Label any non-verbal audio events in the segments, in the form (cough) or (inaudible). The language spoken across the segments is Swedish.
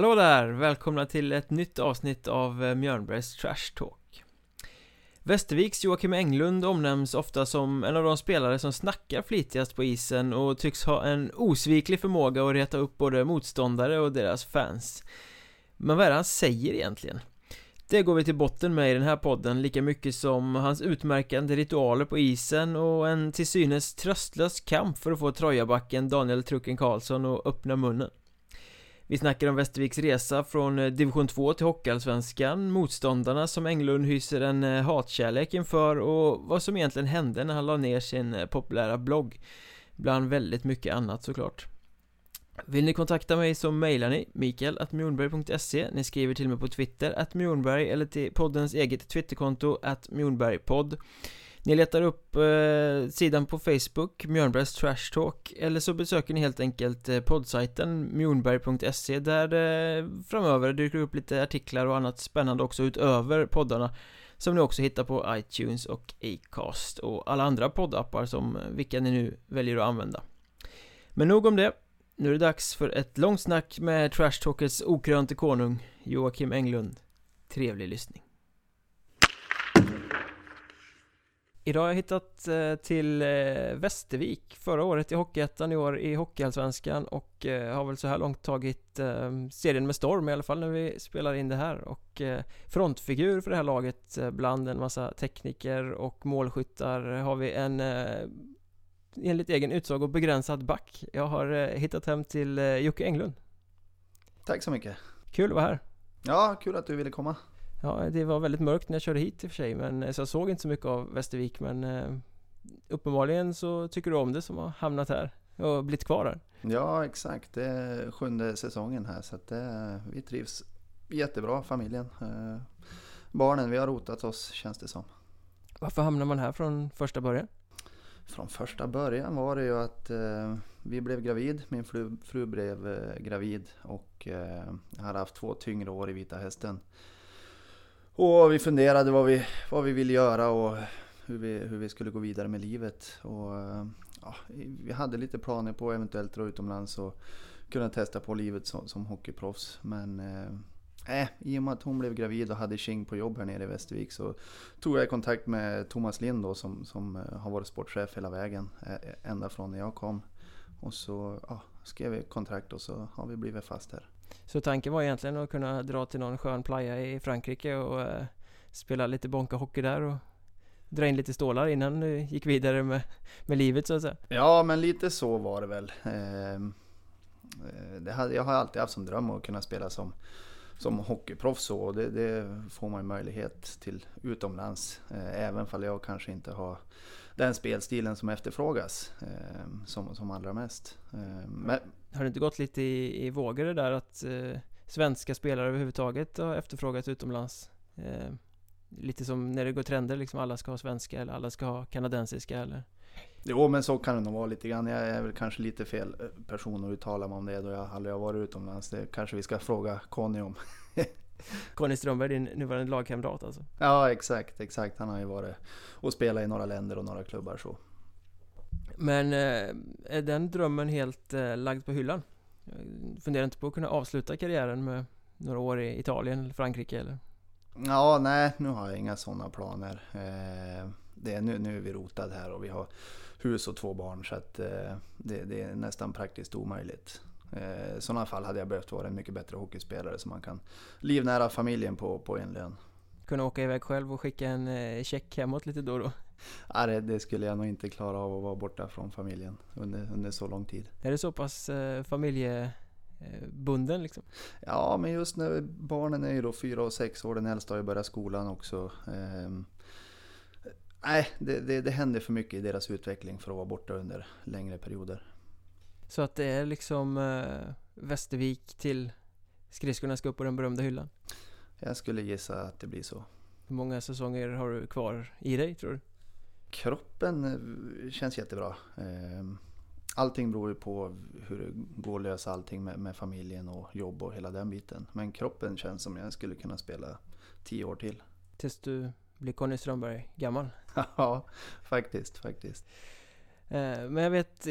Hallå där! Välkomna till ett nytt avsnitt av eh, Mjörnbergs Trash Talk Västerviks Joakim Englund omnämns ofta som en av de spelare som snackar flitigast på isen och tycks ha en osviklig förmåga att reta upp både motståndare och deras fans Men vad är det han säger egentligen? Det går vi till botten med i den här podden lika mycket som hans utmärkande ritualer på isen och en till synes tröstlös kamp för att få Trojabacken Daniel Trucken Karlsson att öppna munnen vi snackar om Västerviks resa från eh, division 2 till Hockeyallsvenskan. Motståndarna som Englund hyser en eh, hatkärlek inför och vad som egentligen hände när han la ner sin eh, populära blogg. Bland väldigt mycket annat såklart. Vill ni kontakta mig så mejlar ni mikael.mjornberg.se Ni skriver till mig på Twitter att Mjornberg eller till poddens eget Twitterkonto att Mjornbergpodd ni letar upp eh, sidan på Facebook, Mjörnbergs Trash Talk Eller så besöker ni helt enkelt eh, poddsajten mjornberg.se Där det framöver dyker upp lite artiklar och annat spännande också utöver poddarna Som ni också hittar på iTunes och Acast och alla andra poddappar som eh, vilka ni nu väljer att använda. Men nog om det. Nu är det dags för ett långt snack med Trash Talkers okrönte konung Joakim Englund. Trevlig lyssning. Idag har jag hittat eh, till eh, Västervik. Förra året i Hockeyettan, i år i Hockeyallsvenskan och eh, har väl så här långt tagit serien med storm i alla fall när vi spelar in det här och frontfigur för det här laget bland en massa tekniker och målskyttar har vi en enligt egen utsago begränsad back. Jag har hittat hem till Jocke Englund. Tack så mycket. Kul att vara här. Ja, kul att du ville komma Ja, det var väldigt mörkt när jag körde hit i och för sig men så jag såg inte så mycket av Västervik men eh, Uppenbarligen så tycker du om det som har hamnat här och blivit kvar här. Ja exakt, det är sjunde säsongen här så det, vi trivs jättebra familjen. Eh, Barnen, vi har rotat oss känns det som. Varför hamnar man här från första början? Från första början var det ju att eh, vi blev gravid, min fru, fru blev eh, gravid och eh, jag hade haft två tyngre år i Vita Hästen och vi funderade vad vi, vad vi ville göra och hur vi, hur vi skulle gå vidare med livet. Och, eh, ja, vi hade lite planer på att eventuellt dra utomlands och kunna testa på livet som, som hockeyproffs. Men eh, eh i och med att hon blev gravid och hade King på jobb här nere i Västervik så tog jag kontakt med Thomas Lind då, som, som eh, har varit sportchef hela vägen. Ända från när jag kom. Och så ja, skrev vi kontrakt och så har vi blivit fast här. Så tanken var egentligen att kunna dra till någon skön playa i Frankrike och eh, spela lite bonka hockey där och dra in lite stålar innan du gick vidare med, med livet så att säga. Ja, men lite så var det väl. Ehm, eh, det hade, jag har alltid haft som dröm att kunna spela som, som hockeyproffs och det, det får man möjlighet till utomlands. Eh, även om jag kanske inte har den spelstilen som efterfrågas eh, som, som allra mest. Eh, men, har det inte gått lite i, i vågor det där att eh, svenska spelare överhuvudtaget har efterfrågats utomlands? Eh, lite som när det går trender liksom, alla ska ha svenska eller alla ska ha kanadensiska eller? Jo men så kan det nog vara lite grann. Jag är väl kanske lite fel eh, person att uttala mig om det då jag aldrig har varit utomlands. Det kanske vi ska fråga Conny om. (laughs) Conny Strömberg, din nuvarande lagkamrat alltså? Ja exakt, exakt. Han har ju varit och spelat i några länder och några klubbar så. Men eh, är den drömmen helt eh, lagd på hyllan? Funderar inte på att kunna avsluta karriären med några år i Italien eller Frankrike eller? Ja, nej, nu har jag inga sådana planer. Eh, det är, nu, nu är vi rotade här och vi har hus och två barn så att det, det är nästan praktiskt omöjligt. I sådana fall hade jag behövt vara en mycket bättre hockeyspelare så man kan livnära familjen på, på en lön. Kunna åka iväg själv och skicka en check hemåt lite då och då? (laughs) Nej, det skulle jag nog inte klara av att vara borta från familjen under, under så lång tid. Är det så pass eh, familjebunden liksom? Ja, men just när barnen är ju då fyra och sex år, den äldsta har ju börjat skolan också. Eh, nej, det, det, det händer för mycket i deras utveckling för att vara borta under längre perioder. Så att det är liksom eh, Västervik till skridskorna ska upp på den berömda hyllan? Jag skulle gissa att det blir så. Hur många säsonger har du kvar i dig tror du? Kroppen eh, känns jättebra. Ehm, allting beror ju på hur det går att lösa allting med, med, familjen och jobb och hela den biten. Men kroppen känns som jag skulle kunna spela tio år till. Tills du blir Conny Strömberg gammal? (laughs) ja, faktiskt, faktiskt. Eh, men jag vet,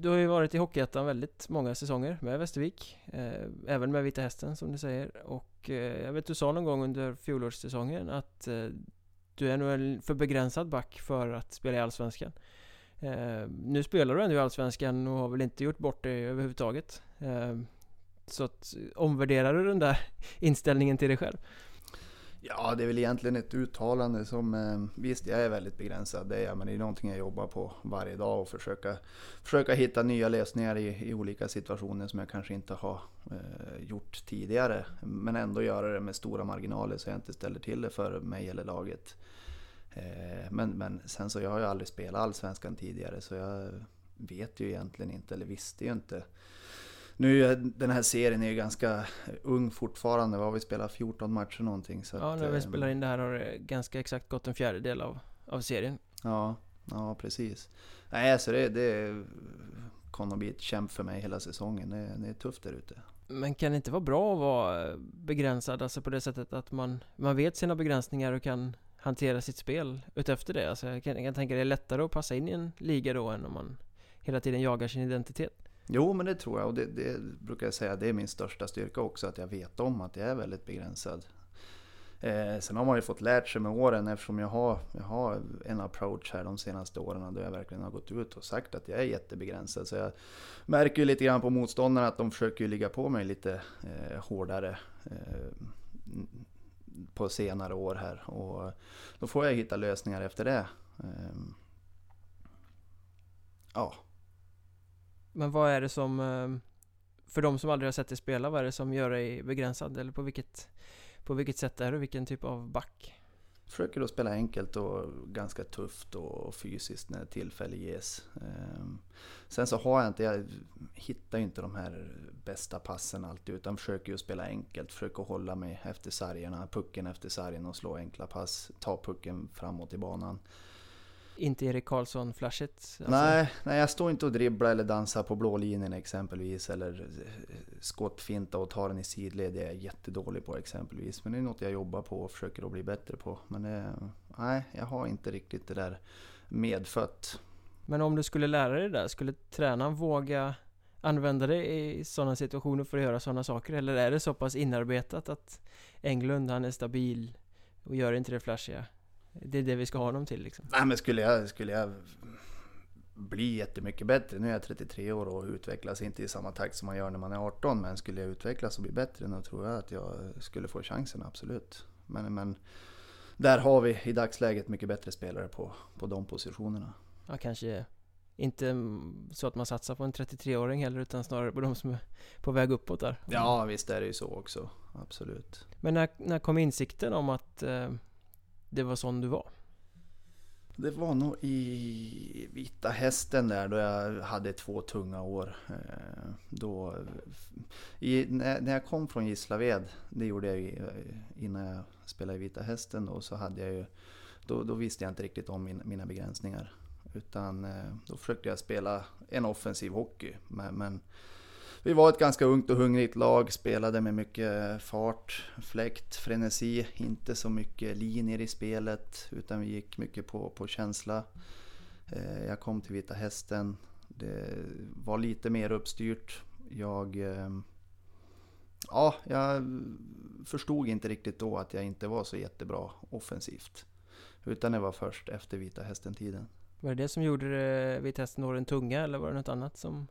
du har ju varit i Hockeyettan väldigt många säsonger med Västervik eh, Även med Vita Hästen som du säger och eh, jag vet du sa någon gång under fjolårssäsongen att du är nog en för begränsad back för att spela i Allsvenskan eh, Nu spelar du ändå i Allsvenskan och har väl inte gjort bort det överhuvudtaget eh, Så att omvärderar du den där (laughs) inställningen till dig själv? Ja, det är väl egentligen ett uttalande som, eh, visst jag är väldigt begränsad, det är jag, men det är någonting jag jobbar på varje dag och försöka, försöka hitta nya lösningar i, i olika situationer som jag kanske inte har eh, gjort tidigare. Men ändå göra det med stora marginaler så jag inte ställer till det för mig eller laget. Eh, men, men sen så jag har ju aldrig spelat allsvenskan tidigare så jag vet ju egentligen inte, eller visste ju inte nu är den här serien är ju ganska ung fortfarande. Vad vi spelat? 14 matcher någonting. Så ja, när vi eh, spelar in det här har det ganska exakt gått en fjärdedel av, av serien. Ja, ja precis. Nej, alltså det, det kommer att bli ett kämp för mig hela säsongen. Det, det är tufft där ute. Men kan det inte vara bra att vara begränsad, alltså på det sättet att man, man vet sina begränsningar och kan hantera sitt spel utefter det? Alltså jag kan, jag kan tänka det är lättare att passa in i en liga då än om man hela tiden jagar sin identitet. Jo, men det tror jag och det, det, brukar jag säga, det är min största styrka också, att jag vet om att jag är väldigt begränsad. Eh, sen har man ju fått lärt sig med åren eftersom jag har, jag har en approach här de senaste åren då jag verkligen har gått ut och sagt att jag är jättebegränsad. Så jag märker ju lite grann på motståndarna att de försöker ligga på mig lite eh, hårdare eh, på senare år här. Och då får jag hitta lösningar efter det. Eh, ja, men vad är det som ehm, För de som aldrig har sett dig spela, vad är det som gör dig begränsad? Eller på vilket På vilket sätt är du? Vilken typ av back? Försöker då spela enkelt och ganska tufft och fysiskt när tillfälle ges. Ehm, sen så har jag inte, jag hittar inte de här bästa passen alltid utan försöker ju spela enkelt. Försöker hålla mig efter sargerna, pucken efter sargen och slå enkla pass. Ta pucken framåt i banan. Inte Erik Karlsson-flashigt? Alltså. Nej, nej, jag står inte och dribblar eller dansar på blå linjen exempelvis. Eller eh, skottfinta och tar den i sidled. Det är jag jättedålig på exempelvis. Men det är något jag jobbar på och försöker att bli bättre på. Men det, nej, jag har inte riktigt det där medfött. Men om du skulle lära dig det där, skulle tränaren våga använda det i sådana situationer för att göra sådana saker? Eller är det så pass inarbetat att Englund, han är stabil och gör inte det flashiga? Det är det vi ska ha honom till liksom. Nej men skulle jag, skulle jag bli jättemycket bättre, nu är jag 33 år och utvecklas inte i samma takt som man gör när man är 18, men skulle jag utvecklas och bli bättre, då tror jag att jag skulle få chansen, absolut. Men, men där har vi i dagsläget mycket bättre spelare på, på de positionerna. Ja, kanske inte så att man satsar på en 33-åring heller utan snarare på de som är på väg uppåt där. Ja, visst är det ju så också. Absolut. Men när, när kom insikten om att eh, det var sån du var? Det var nog i Vita Hästen där då jag hade två tunga år. Eh, då, i, när jag kom från Gislaved, det gjorde jag eh, innan jag spelade i Vita Hästen då, så hade jag ju, då, då visste jag inte riktigt om min, mina begränsningar. Utan eh, då försökte jag spela en offensiv hockey. Men, men vi var ett ganska ungt och hungrigt lag, spelade med mycket fart, fläkt, frenesi, inte så mycket linjer i spelet utan vi gick mycket på, på känsla. Eh, jag kom till Vita Hästen, det var lite mer uppstyrt. Jag, eh, ja, jag förstod inte riktigt då att jag inte var så jättebra offensivt. Utan det var först efter Vita Hästen-tiden. Var det det som gjorde eh, Vita Hästen-åren tunga eller var det något annat som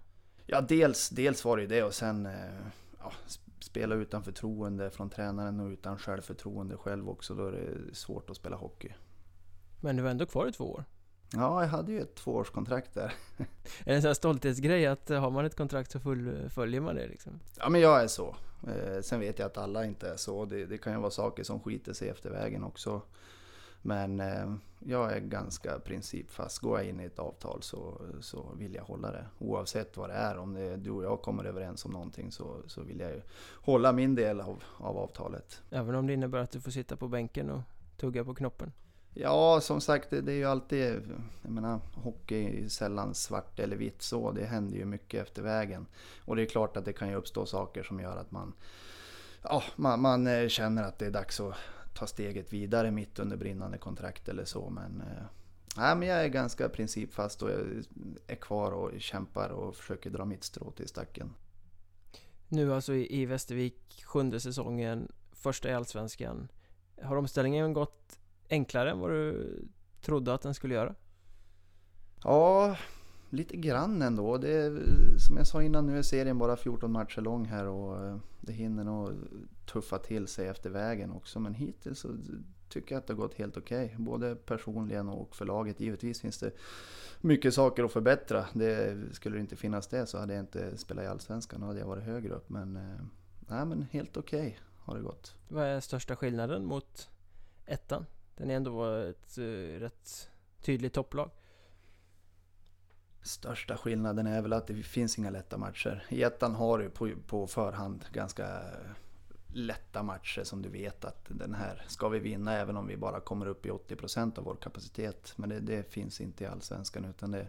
Ja, dels, dels var det ju det och sen eh, ja, spela utan förtroende från tränaren och utan självförtroende själv också. Då är det svårt att spela hockey. Men du var ändå kvar i två år? Ja, jag hade ju ett tvåårskontrakt där. (laughs) är det en sån här stolthetsgrej att har man ett kontrakt så fullföljer man det liksom? Ja, men jag är så. Eh, sen vet jag att alla inte är så. Det, det kan ju vara saker som skiter sig efter vägen också. Men eh, jag är ganska principfast. Går jag in i ett avtal så, så vill jag hålla det. Oavsett vad det är. Om det, du och jag kommer överens om någonting så, så vill jag ju hålla min del av, av avtalet. Även om det innebär att du får sitta på bänken och tugga på knoppen? Ja, som sagt, det, det är ju alltid... Jag menar, hockey är sällan svart eller vitt så. Det händer ju mycket efter vägen. Och det är klart att det kan ju uppstå saker som gör att man... Ja, man, man eh, känner att det är dags att ta steget vidare mitt under brinnande kontrakt eller så. Men eh, Nej, men jag är ganska principfast och jag är kvar och kämpar och försöker dra mitt strå till stacken. Nu alltså i Västervik, sjunde säsongen, första i Allsvenskan. Har omställningen gått enklare än vad du trodde att den skulle göra? Ja, lite grann ändå. Det är, som jag sa innan, nu är serien bara 14 matcher lång här och eh, det hinner nog tuffa till sig efter vägen också. Men hittills så tycker jag att det har gått helt okej. Okay. Både personligen och för laget. Givetvis finns det mycket saker att förbättra. Det, skulle det inte finnas det så hade jag inte spelat i Allsvenskan. Då hade jag varit högre upp. Men, eh, nej, men helt okej okay har det gått. Vad är största skillnaden mot ettan? Den är ändå ett uh, rätt tydligt topplag. Största skillnaden är väl att det finns inga lätta matcher. I ettan har du på, på förhand ganska lätta matcher som du vet att den här ska vi vinna även om vi bara kommer upp i 80% av vår kapacitet. Men det, det finns inte i Allsvenskan utan det,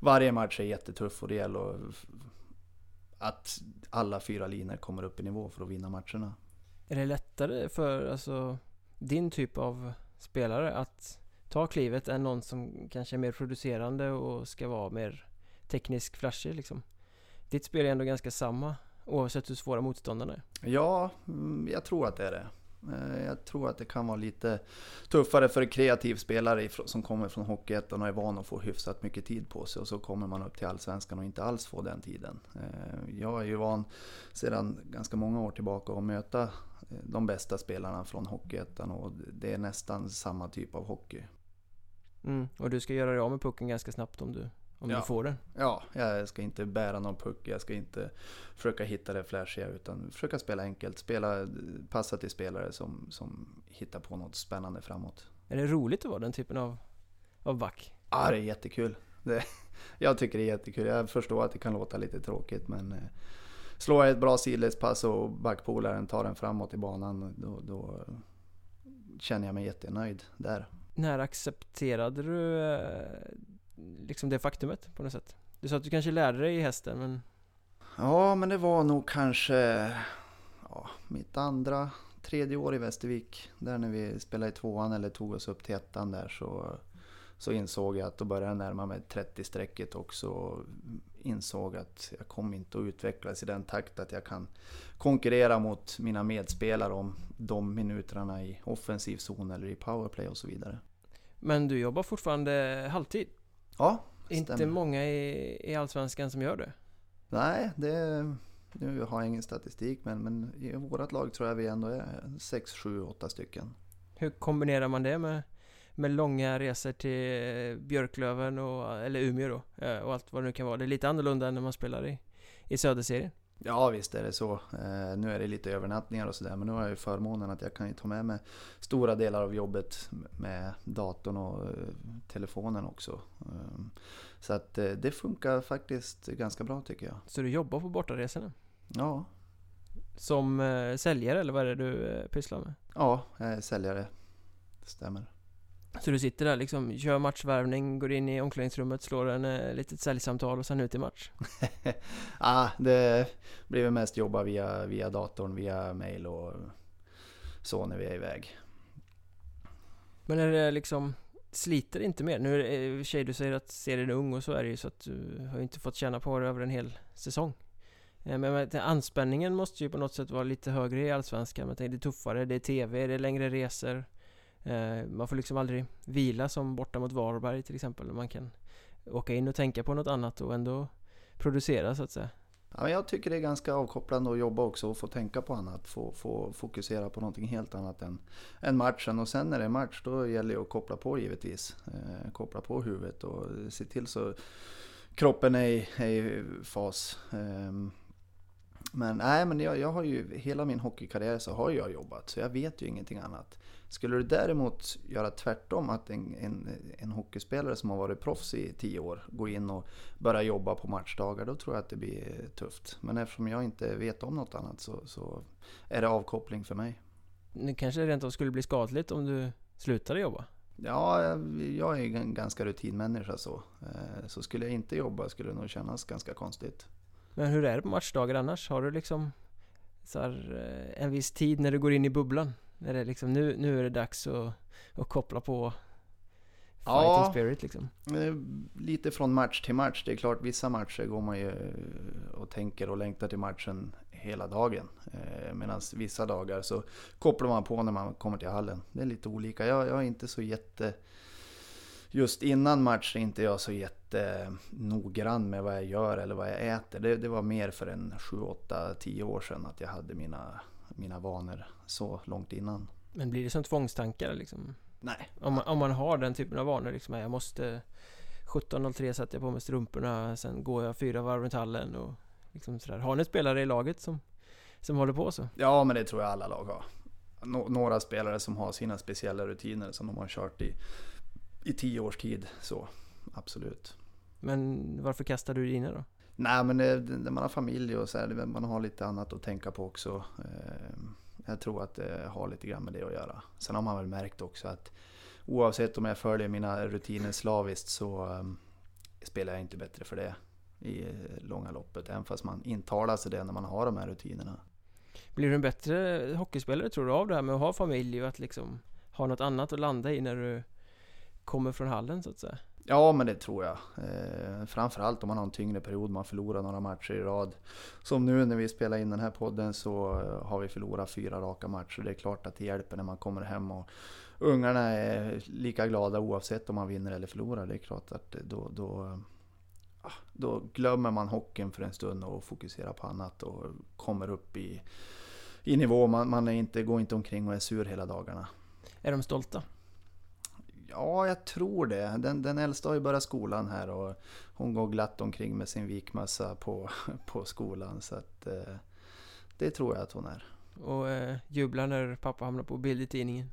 varje match är jättetuff och det gäller att alla fyra linjer kommer upp i nivå för att vinna matcherna. Är det lättare för alltså, din typ av spelare att ta klivet än någon som kanske är mer producerande och ska vara mer teknisk flashig liksom? Ditt spel är ändå ganska samma oavsett hur svåra motståndarna är. Ja, mm, jag tror att det är det. Eh, jag tror att det kan vara lite tuffare för en kreativ spelare som kommer från Hockeyettan och är van att få hyfsat mycket tid på sig och så kommer man upp till Allsvenskan och inte alls får den tiden. Eh, jag är ju van sedan ganska många år tillbaka att möta eh, de bästa spelarna från Hockeyettan och det är nästan samma typ av hockey. Mm, och du ska göra dig av med pucken ganska snabbt om du om ja. du får den. Ja, jag ska inte bära någon puck. Jag ska inte försöka hitta det flashiga utan försöka spela enkelt. Spela, passa till spelare som, som hittar på något spännande framåt. Är det roligt att vara den typen av, av back? Ja, det är jättekul. Det, jag tycker det är jättekul. Jag förstår att det kan låta lite tråkigt men eh, slår jag ett bra sidledspass och backpolaren tar den framåt i banan då, då känner jag mig jättenöjd där. När accepterade du eh, liksom det faktumet på något sätt? Du sa att du kanske lärde dig hästen men... Ja, men det var nog kanske ja, mitt andra, tredje år i Västervik. Där när vi spelade i tvåan eller tog oss upp till ettan där så, så insåg jag att då började jag närma mig 30-strecket också. Insåg att jag kommer inte att utvecklas i den takt att jag kan konkurrera mot mina medspelare om de minuterna i offensiv zon eller i powerplay och så vidare. Men du jobbar fortfarande halvtid? Ja, Inte stämmer. många i, i Allsvenskan som gör det? Nej, det, nu har jag ingen statistik men, men i vårt lag tror jag vi ändå är 6, 7, 8 stycken. Hur kombinerar man det med, med långa resor till Björklöven och, eller Umeå då eh, och allt vad det nu kan vara? Det är lite annorlunda än när man spelar i, i Söderserien. Ja visst är det så. Eh, nu är det lite övernattningar och sådär men nu har jag ju förmånen att jag kan ta med mig stora delar av jobbet med datorn och eh, telefonen också. Eh, så att det funkar faktiskt ganska bra tycker jag. Så du jobbar på bortaresorna? Ja. Som säljare eller vad är det du pysslar med? Ja, jag är säljare. Det stämmer. Så du sitter där liksom, kör matchvärvning, går in i omklädningsrummet, slår en eh, litet säljsamtal och sen ut i match? ja, (laughs) ah, det blir väl mest jobba via, via datorn, via mail och så när vi är iväg. Men är det liksom, sliter inte mer? Nu är det för sig du säger att serien är ung och så är det ju så att du har inte fått känna på det över en hel säsong. Eh, men anspänningen måste ju på något sätt vara lite högre i Allsvenskan. Men det är tuffare, det är TV, det är längre resor. Eh, man får liksom aldrig vila som borta mot Varberg till exempel. Man kan åka in och tänka på något annat och ändå producera så att säga. Ja, men jag tycker det är ganska avkopplande att jobba också och få tänka på annat. Få, få fokusera på någonting helt annat än, än matchen. Och sen när det är match då gäller det att koppla på givetvis. Eh, koppla på huvudet och se till så kroppen är i, är i fas. Eh, men nej, men jag, jag har ju hela min hockeykarriär så har jag jobbat så jag vet ju ingenting annat. Skulle du däremot göra tvärtom, att en, en, en hockeyspelare som har varit proffs i tio år går in och börjar jobba på matchdagar, då tror jag att det blir tufft. Men eftersom jag inte vet om något annat så, så är det avkoppling för mig. Det kanske rent av skulle bli skadligt om du slutade jobba? Ja, jag är en ganska rutinmänniska så. Eh, så skulle jag inte jobba skulle det nog kännas ganska konstigt. Men hur är det på matchdagar annars? Har du liksom så här, eh, en viss tid när du går in i bubblan? När det liksom, nu, nu är det dags att, att koppla på Ja. fighting spirit liksom. Eh, Lite från match till match. Det är klart vissa matcher går man ju eh, och tänker och längtar till matchen hela dagen. Medan vissa dagar så kopplar man på när man kommer till hallen. Det är lite olika. Jag, jag är inte så jätte... Just innan match är inte jag så jättenoggrann med vad jag gör eller vad jag äter. Det, det var mer för en 7, 8, 10 år sedan att jag hade mina, mina vanor så långt innan. Men blir det som tvångstankar liksom? Nej. Om man, om man har den typen av vanor liksom, jag måste 17.03 sätter jag på mig strumporna, sen går jag fyra varv runt hallen och liksom sådär. Har ni spelare i laget som, som håller på så? Ja, men det tror jag alla lag har. Nå- några spelare som har sina speciella rutiner som de har kört i, i tio års tid. Så, absolut. Men varför kastar du dina då? Nej, men eh, när man har familj och så här, man har lite annat att tänka på också. Ehm, jag tror att det har lite grann med det att göra. Sen har man väl märkt också att oavsett om jag följer mina rutiner slaviskt så ehm, spelar jag inte bättre för det i eh, långa loppet. Även fast man intalar sig det när man har de här rutinerna. Blir du en bättre hockeyspelare tror du av det här med att ha familj och att liksom ha något annat att landa i när du kommer från hallen så att säga? Ja, men det tror jag. Eh, framförallt om man har en tyngre period, man förlorar några matcher i rad. Som nu när vi spelar in den här podden så eh, har vi förlorat fyra raka matcher. Det är klart att det hjälper när man kommer hem och ungarna är lika glada oavsett om man vinner eller förlorar. Det är klart att då, då, ah, då glömmer man hockeyn för en stund och fokuserar på annat och kommer upp i, i nivå. Man, man är inte, går inte omkring och är sur hela dagarna. Är de stolta? Ja, jag tror det. Den, den äldsta har ju börjat skolan här och hon går glatt omkring med sin vikmössa på, (laughs) på skolan. Så att, eh, det tror jag att hon är. Och eh, jublar när pappa hamnar på bild i tidningen?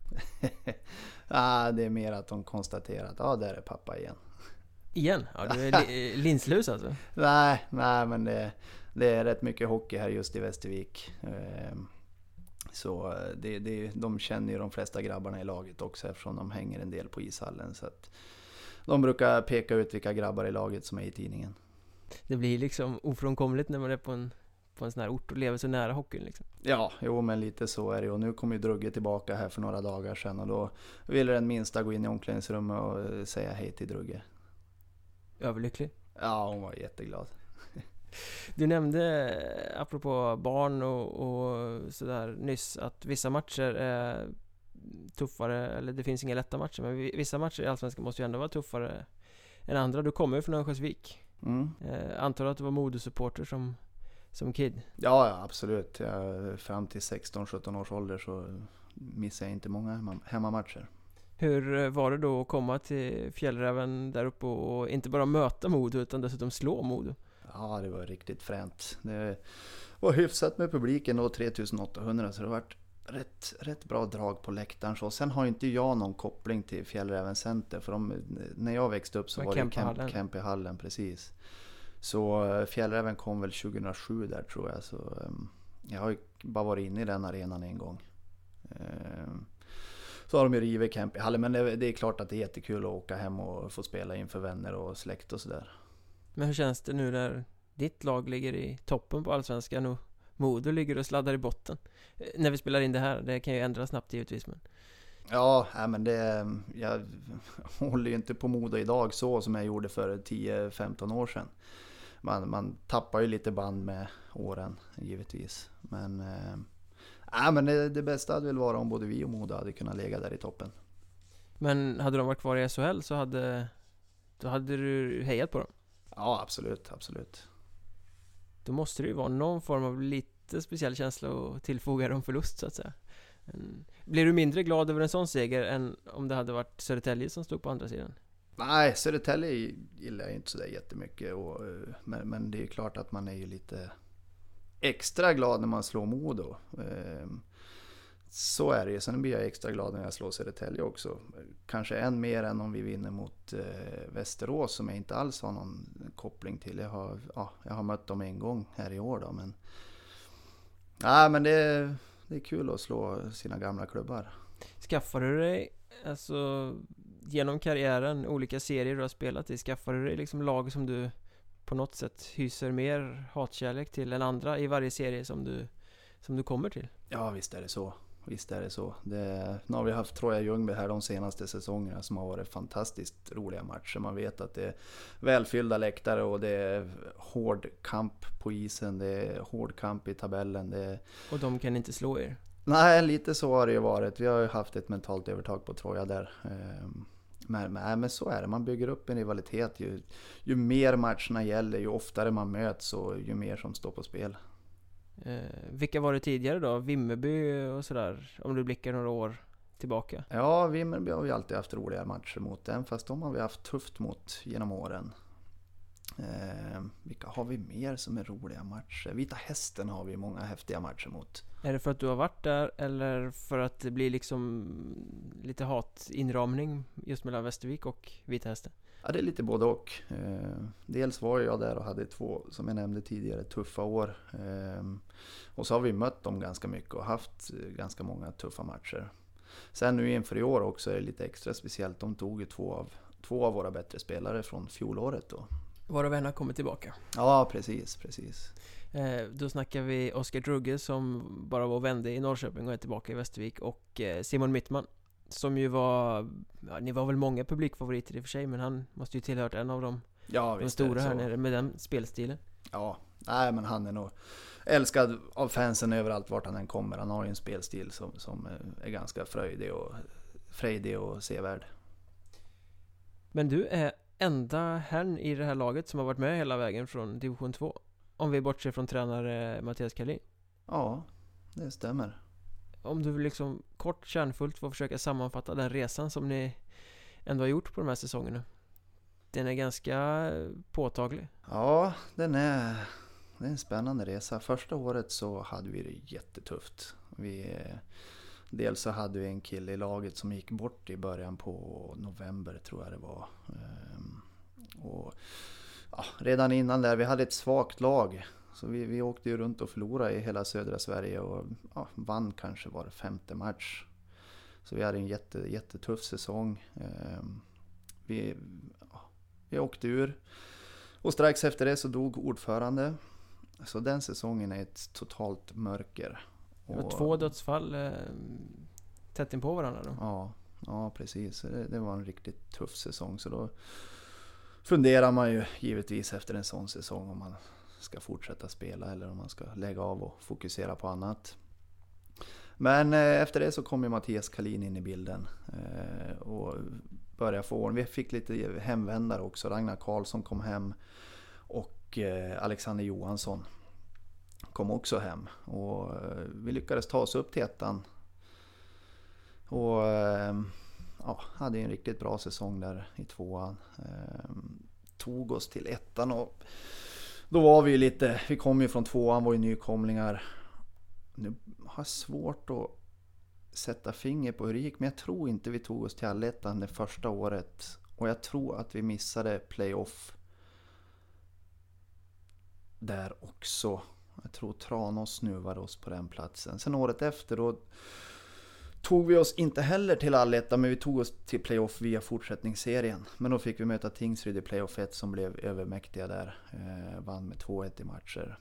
(laughs) ah, det är mer att hon konstaterar att ah, där är pappa igen. (laughs) Igen? Ja, du är li- linslus alltså? Nej, nej men det, det är rätt mycket hockey här just i Västervik. Eh, så det, det, de känner ju de flesta grabbarna i laget också eftersom de hänger en del på ishallen. Så att de brukar peka ut vilka grabbar i laget som är i tidningen. Det blir liksom ofrånkomligt när man är på en, på en sån här ort och lever så nära hockeyn liksom. Ja, jo men lite så är det och nu kom ju Drugge tillbaka här för några dagar sedan och då ville den minsta gå in i omklädningsrummet och eh, säga hej till Drugge. Överlycklig. Ja, hon var jätteglad. (laughs) Du nämnde, eh, apropå barn och, och sådär nyss, att vissa matcher är tuffare, eller det finns inga lätta matcher, men vi- vissa matcher i Allsvenskan måste ju ändå vara tuffare än andra. Du kommer ju från Örnsköldsvik. Mm. Eh, antar att du var Modosupporter som, som kid? Ja, ja, absolut. Jag, fram till 16-17 års ålder så missade jag inte många hemma, hemmamatcher. Hur eh, var det då att komma till Fjällräven där uppe och, och inte bara möta Modo utan dessutom slå Modo? Ja, det var riktigt fränt. Det var hyfsat med publiken då, 3800, så det var rätt, rätt bra drag på läktaren. Så sen har inte jag någon koppling till Fjällräven Center, för de, när jag växte upp så Var var det hallen. Kemp i hallen, precis. Så eh, Fjällräven kom väl 2007 där tror jag, så ehm, jag har ju bara varit inne i den arenan en gång. Ehm, Så har de ju rivit Kemp i hallen, men det, det är klart att det är jättekul att åka hem och få spela inför vänner och släkt och sådär. Men hur känns det nu när ditt lag ligger i toppen på Allsvenskan och Modo ligger och sladdar i botten? Eh, När vi spelar in det här, det kan ju ändras snabbt givetvis men Ja, men det, jag (laughs) håller ju inte på Modo idag så som jag gjorde för 10-15 år sedan. Man, man tappar ju lite band med åren givetvis. Men, eh, nej, men det, det bästa hade väl varit om både vi och Modo hade kunnat lägga där i toppen. Men hade de varit kvar i SHL så hade Då hade du hejat på dem Ja, absolut, absolut. Då måste det ju vara någon form av lite speciell känsla att tillfoga dem förlust så att säga Blir du mindre glad över en sån seger än om det hade varit Södertälje som stod på andra sidan? Nej, Södertälje gillar jag inte sådär jättemycket. Och, eh, men, men det är ju klart att man är ju lite extra glad när man slår Modo. Eh, Så är det ju. Sen blir jag extra glad när jag slår Södertälje också. Kanske än mer än om vi vinner mot eh, Västerås som jag inte alls har någon koppling till. Jag har, ja, jag har mött dem en gång här i år då. Men, nej, men det, är- det är kul att slå sina gamla klubbar. Skaffar du dig, alltså genom karriären, olika serier du har spelat i, skaffar du dig liksom lag som du på något sätt hyser mer hatkärlek till än andra i varje serie som du, som du kommer till? Ja, visst är det så. Visst är det så. Det, nu har vi haft Troja Ljungby här de senaste säsongerna som har varit fantastiskt roliga matcher. Man vet att det är välfyllda läktare och det är hård kamp på isen. Det är hård kamp i tabellen. Det Och de kan inte slå er? Nej, lite så har det ju varit. Vi har ju haft ett mentalt övertag på Troja där. Ehm, men, men, men så är det, man bygger upp en rivalitet. Ju, ju mer matcherna gäller, ju oftare man möts och ju mer som står på spel. Eh, vilka var det tidigare då? Vimmerby och sådär? Om du blickar några år tillbaka? Ja, Vimmerby har vi alltid haft roliga matcher mot. Även fast de har vi haft tufft mot genom åren. Eh, vilka har vi mer som är roliga matcher? Vita Hästen har vi många häftiga matcher mot. Är det för att du har varit där eller för att det blir liksom lite hatinramning just mellan Västervik och Vita Hästen? Ja, det är lite både och. Eh, dels var jag där och hade två, som jag nämnde tidigare, tuffa år. Eh, och så har vi mött dem ganska mycket och haft ganska många tuffa matcher. Sen nu inför i år också är det lite extra speciellt. De tog ju två av, två av våra bättre spelare från fjolåret då. Varav en har kommit tillbaka. Ja, precis, precis. Eh, då snackar vi Oskar Drugge som bara var och vände i Norrköping och är tillbaka i Västervik och eh, Simon Mittman som ju var, ja, ni var väl många publikfavoriter i och för sig men han måste ju tillhört en av dem ja, de stora här nere med den spelstilen. Ja, nej men han är nog älskad av fansen överallt vart han än kommer. Han har ju en spelstil som, som är ganska fröjdig och frejdig och sevärd. Men du är enda herrn i det här laget som har varit med hela vägen från division 2 Om vi bortser från tränare Mattias Kalin Ja, det stämmer om du liksom kort kärnfullt får försöka sammanfatta den resan som ni ändå har gjort på de här säsongerna Den är ganska påtaglig Ja, den är, det är en spännande resa Första året så hade vi det jättetufft Vi Dels så hade vi en kille i laget som gick bort i början på november tror jag det var. Ehm, och, ja, redan innan där, vi hade ett svagt lag. Så vi, vi åkte ju runt och förlorade i hela södra Sverige och ja, vann kanske var femte match. Så vi hade en jätte, jättetuff säsong. Ehm, vi, ja, vi åkte ur. Och strax efter det så dog ordförande. Så den säsongen är ett totalt mörker. Det var två dödsfall eh, tätt in på varandra då? Ja, ja precis. Det, det, var en riktigt tuff säsong. Så då funderar man ju givetvis efter en sån säsong om man ska fortsätta spela eller om man ska lägga av och fokusera på annat. Men eh, efter det så kom ju Mattias Kalin in i bilden eh, och började få ordning. Vi fick lite hemvändare också. Ragnar Karlsson kom hem och eh, Alexander Johansson kom också hem. Och vi lyckades ta oss upp till ettan. Och ja, hade en riktigt bra säsong där i tvåan. Tog oss till ettan och då var vi ju lite, vi kom ju från tvåan, var ju nykomlingar. Nu har jag svårt att sätta finger på hur det gick, men jag tror inte vi tog oss till allettan det första året. Och jag tror att vi missade playoff där också. Jag tror Tranås snuvade oss på den platsen. Sen året efter då tog vi oss inte heller till allettan men vi tog oss till playoff via fortsättningsserien. Men då fick vi möta Tingsryd i playoff 1 som blev övermäktiga där. Eh, vann med 2-1 i matcher.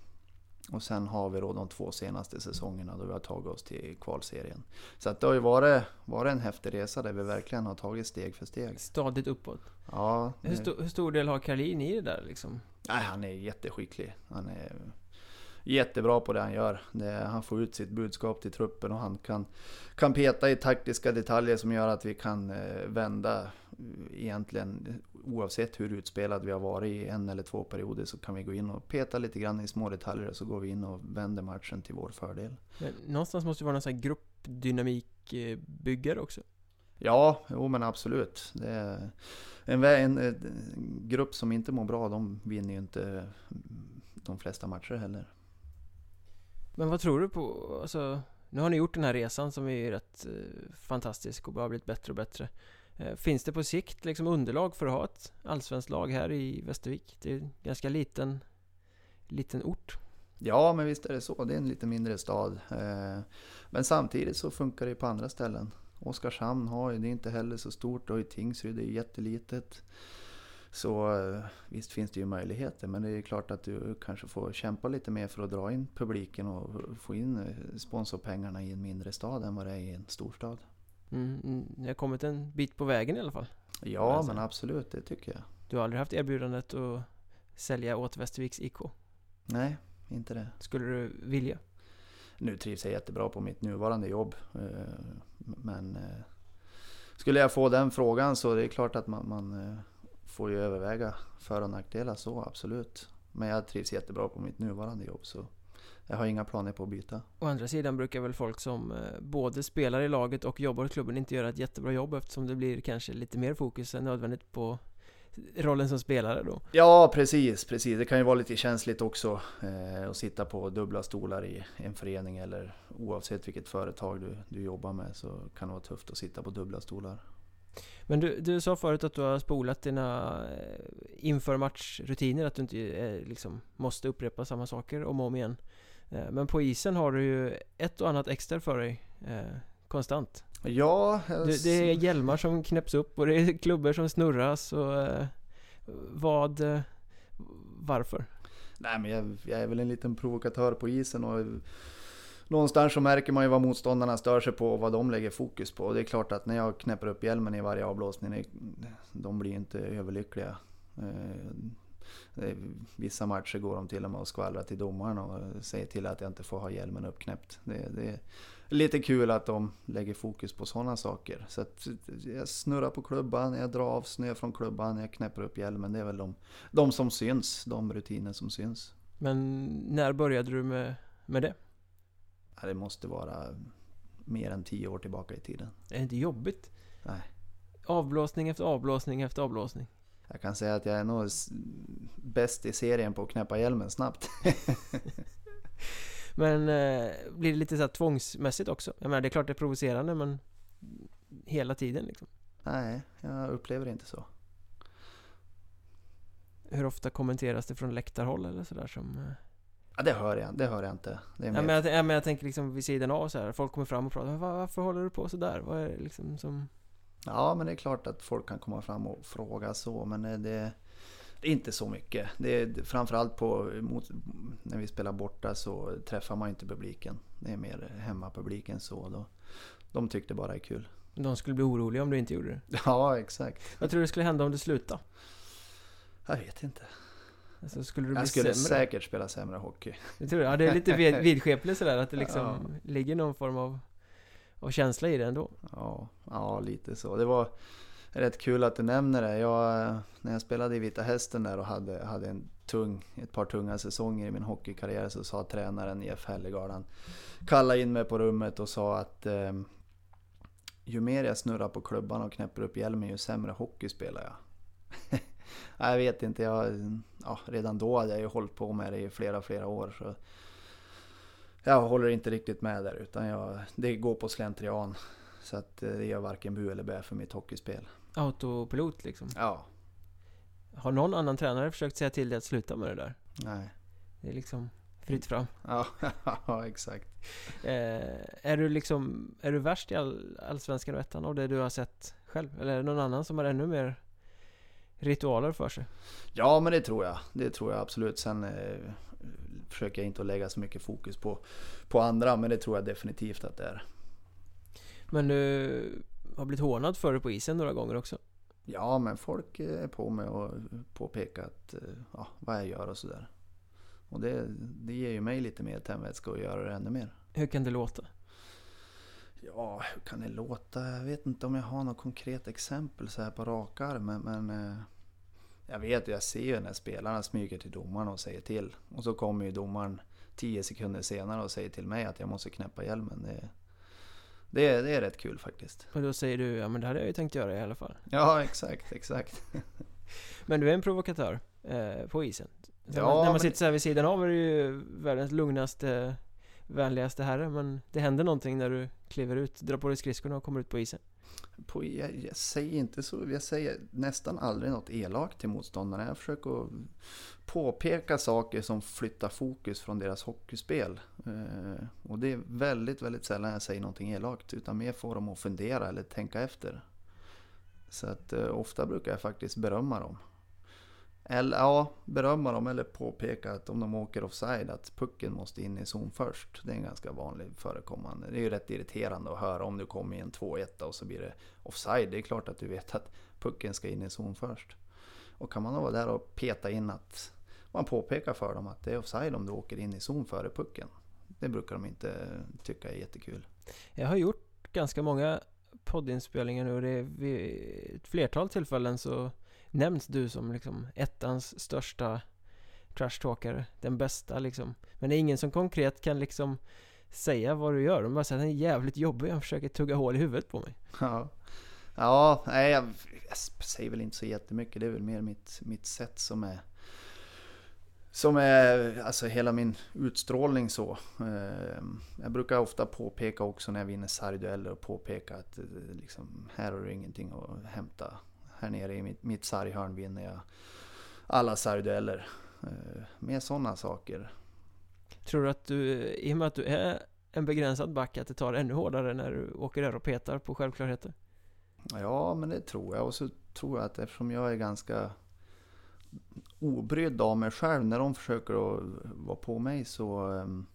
Och sen har vi då de två senaste säsongerna då vi har tagit oss till kvalserien. Så att det har ju varit, varit en häftig resa där vi verkligen har tagit steg för steg. Stadigt uppåt. Ja. Hur, sto hur stor del har Karlin i det där liksom? Nej, han är jätteskicklig. Han är jättebra på det han gör. Det, han får ut sitt budskap till truppen och han kan, kan peta i taktiska detaljer som gör att vi kan eh, vända eh, egentligen oavsett hur utspelad vi har varit i en eller två perioder så kan vi gå in och peta lite grann i små detaljer och så går vi in och vänder matchen till vår fördel. Men någonstans måste det vara någon sån här gruppdynamikbyggare också? Ja, jo men absolut. En, en, en, grupp som inte mår bra, de vinner ju inte de flesta matcher heller. Men vad tror du på, alltså Nu har ni gjort den här resan som är rätt eh, fantastisk och bara blivit bättre och bättre. Eh, Finns det på sikt liksom underlag för att ha ett allsvenskt lag här i Västervik? Det är en ganska liten Liten ort. Ja men visst är det så, det är en lite mindre stad. Eh, Men samtidigt så funkar det på andra ställen. Oskarshamn har ju, det är inte heller så stort, och i Tingsryd, det jättelitet. Så eh, visst finns det ju möjligheter men det är klart att du kanske får kämpa lite mer för att dra in publiken och få in eh, sponsorpengarna i en mindre stad än vad det är i en storstad. Mm, mm, ni har kommit en bit på vägen i alla fall. Ja men absolut, det tycker jag. Du har aldrig haft erbjudandet att sälja åt Västerviks IK? Nej, inte det. Skulle du vilja? Nu trivs jag jättebra på mitt nuvarande jobb. Men skulle jag få den frågan så det är klart att man, man får ju överväga för och nackdelar så absolut. Men jag trivs jättebra på mitt nuvarande jobb så jag har inga planer på att byta. Å andra sidan brukar väl folk som eh, både spelar i laget och jobbar i klubben inte göra ett jättebra jobb eftersom det blir kanske lite mer fokus än nödvändigt på rollen som spelare då? Ja, precis, precis. Det kan ju vara lite känsligt också eh, att sitta på dubbla stolar i en förening eller oavsett vilket företag du, du jobbar med så kan det vara tufft att sitta på dubbla stolar. Men du, du sa förut att du har spolat dina eh, inför matchrutiner, att du inte eh, liksom måste upprepa samma saker om och om igen. Eh, men på isen har du ju ett och annat extra för dig konstant. Ja, det, det är hjälmar som knäpps upp och det är klubbor som snurras och vad... Varför? Nej men jag, jag är väl en liten provokatör på isen och någonstans så märker man ju vad motståndarna stör sig på och vad de lägger fokus på. Och det är klart att när jag knäpper upp hjälmen i varje avblåsning, de blir inte överlyckliga. Eh, vissa matcher går de till och med och skvallrar till domaren och säger till att jag inte får ha hjälmen uppknäppt. Det, det är lite kul att de lägger fokus på sådana saker. Så att jag snurrar på klubban, jag drar av snö från klubban, jag knäpper upp hjälmen. Det är väl de, de som syns, de rutiner som syns. Men när började du med, med det? Det måste vara mer än tio år tillbaka i tiden. Är det inte jobbigt? Nej. Avblåsning efter avblåsning efter avblåsning. Jag kan säga att jag är nog bäst i serien på att knäppa hjälmen snabbt. (laughs) men eh, blir det lite så här tvångsmässigt också? Jag menar det är klart det är provocerande men hela tiden liksom. Nej, jag upplever det inte så. Hur ofta kommenteras det från läktarhåll eller sådär som... Eh... Ja, det hör jag, det hör jag inte. Det är ja, men, jag, ja, men jag tänker liksom vid sidan av så här. Folk kommer fram och pratar. Var, varför håller du på sådär? Vad är det liksom som... Ja, men det är klart att folk kan komma fram och fråga så. Men det, det är inte så mycket. Det är framförallt på, mot, när vi spelar borta så träffar man inte publiken. Det är mer hemmapubliken så. Då, de tyckte bara det är kul. De skulle bli oroliga om du inte gjorde det? Ja, exakt. Vad tror du skulle hända om du slutade? Jag vet inte. Alltså, skulle du jag bli skulle sämre? säkert spela sämre hockey. Jag tror det. Ja, det är lite (laughs) vidskepligt sådär att det liksom ja. ligger någon form av, av känsla i det ändå. Ja, ja, lite så. Det var rätt kul att du nämner det. Jag, när jag spelade i Vita Hästen där och hade, hade en tung, ett par tunga säsonger i min hockeykarriär så sa tränaren Jeff Hellegard, han kallade in mig på rummet och sa att eh, ju mer jag snurrar på klubban och knäpper upp hjälmen ju sämre hockey spelar jag. (laughs) jag vet inte, jag, ja, redan då hade jag ju hållit på med det i flera, flera år. Så jag håller inte riktigt med där utan jag, det går på slentrian. Så att eh, det gör varken bu eller bä för mitt hockeyspel. Autopilot liksom? Ja. Har någon annan tränare försökt säga till dig att sluta med det där? Nej. Det är liksom fritt fram? Ja, (laughs) ja exakt. Eh, är du liksom, är du värst i all, Allsvenskan och ettan av det du har sett själv? Eller är det någon annan som har ännu mer ritualer för sig? Ja, men det tror jag. Det tror jag absolut. Sen eh, försöker jag inte att lägga så mycket fokus på, på andra, men det tror jag definitivt att det är. Men du har blivit hånad för det på isen några gånger också? Ja, men folk är på mig och påpekar att, eh, ja, vad jag gör och sådär. Och det, det ger ju mig lite mer tändvätska att göra det ännu mer. Hur kan det låta? Ja, hur kan det låta? Jag vet inte om jag har något konkret exempel så här på rak arm. Men, men eh, jag vet, jag ser ju när spelarna smyger till domaren och säger till. Och så kommer ju domaren tio sekunder senare och säger till mig att jag måste knäppa hjälmen. Det, det, det är rätt kul faktiskt. Och då säger du, ja men det hade jag ju tänkt göra i alla fall. Ja, exakt, exakt. (laughs) men du är en provokatör eh, på isen. Ja, när man sitter så här vid sidan av är du ju världens lugnaste vänligaste herre men det händer någonting när du kliver ut, drar på dig skridskorna och kommer ut på isen? På, jag, jag, säger inte så, jag säger nästan aldrig något elakt till motståndarna. Jag försöker påpeka saker som flyttar fokus från deras hockeyspel. Eh, och det är väldigt, väldigt sällan jag säger någonting elakt utan mer får dem att fundera eller tänka efter. Så att eh, ofta brukar jag faktiskt berömma dem. Eller ja, berömma dem eller påpeka att om de åker offside att pucken måste in i zon först. Det är en ganska vanlig förekommande. Det är ju rätt irriterande att höra om du kommer i en 2-1 och så blir det offside. Det är klart att du vet att pucken ska in i zon först. Och kan man då vara där och peta in att man påpekar för dem att det är offside om du åker in i zon före pucken. Det brukar de inte tycka är jättekul. Jag har gjort ganska många poddinspelningar nu och det är vid ett flertal tillfällen så nämns du som liksom ettans största trashtalkare, den bästa liksom. Men det är ingen som konkret kan liksom säga vad du gör. De bara säger att den är jävligt jobbig, han försöker tugga hål i huvudet på mig. Ja, ja nej, jag, jag säger väl inte så jättemycket. Det är väl mer mitt, mitt sätt som är som är alltså hela min utstrålning så. Ehm, jag brukar ofta påpeka också när jag vinner sargdueller och påpeka att eh, liksom, här har du ingenting att hämta. Här nere i mitt, mitt sarghörn vinner jag alla sargdueller. Ehm, med sådana saker. Tror du att du, i och med att du är en begränsad back, att det tar ännu hårdare när du åker där och petar på självklarheter? Ja, men det tror jag. Och så tror jag att eftersom jag är ganska obrydd av mig själv när de försöker att vara på mig så ehm,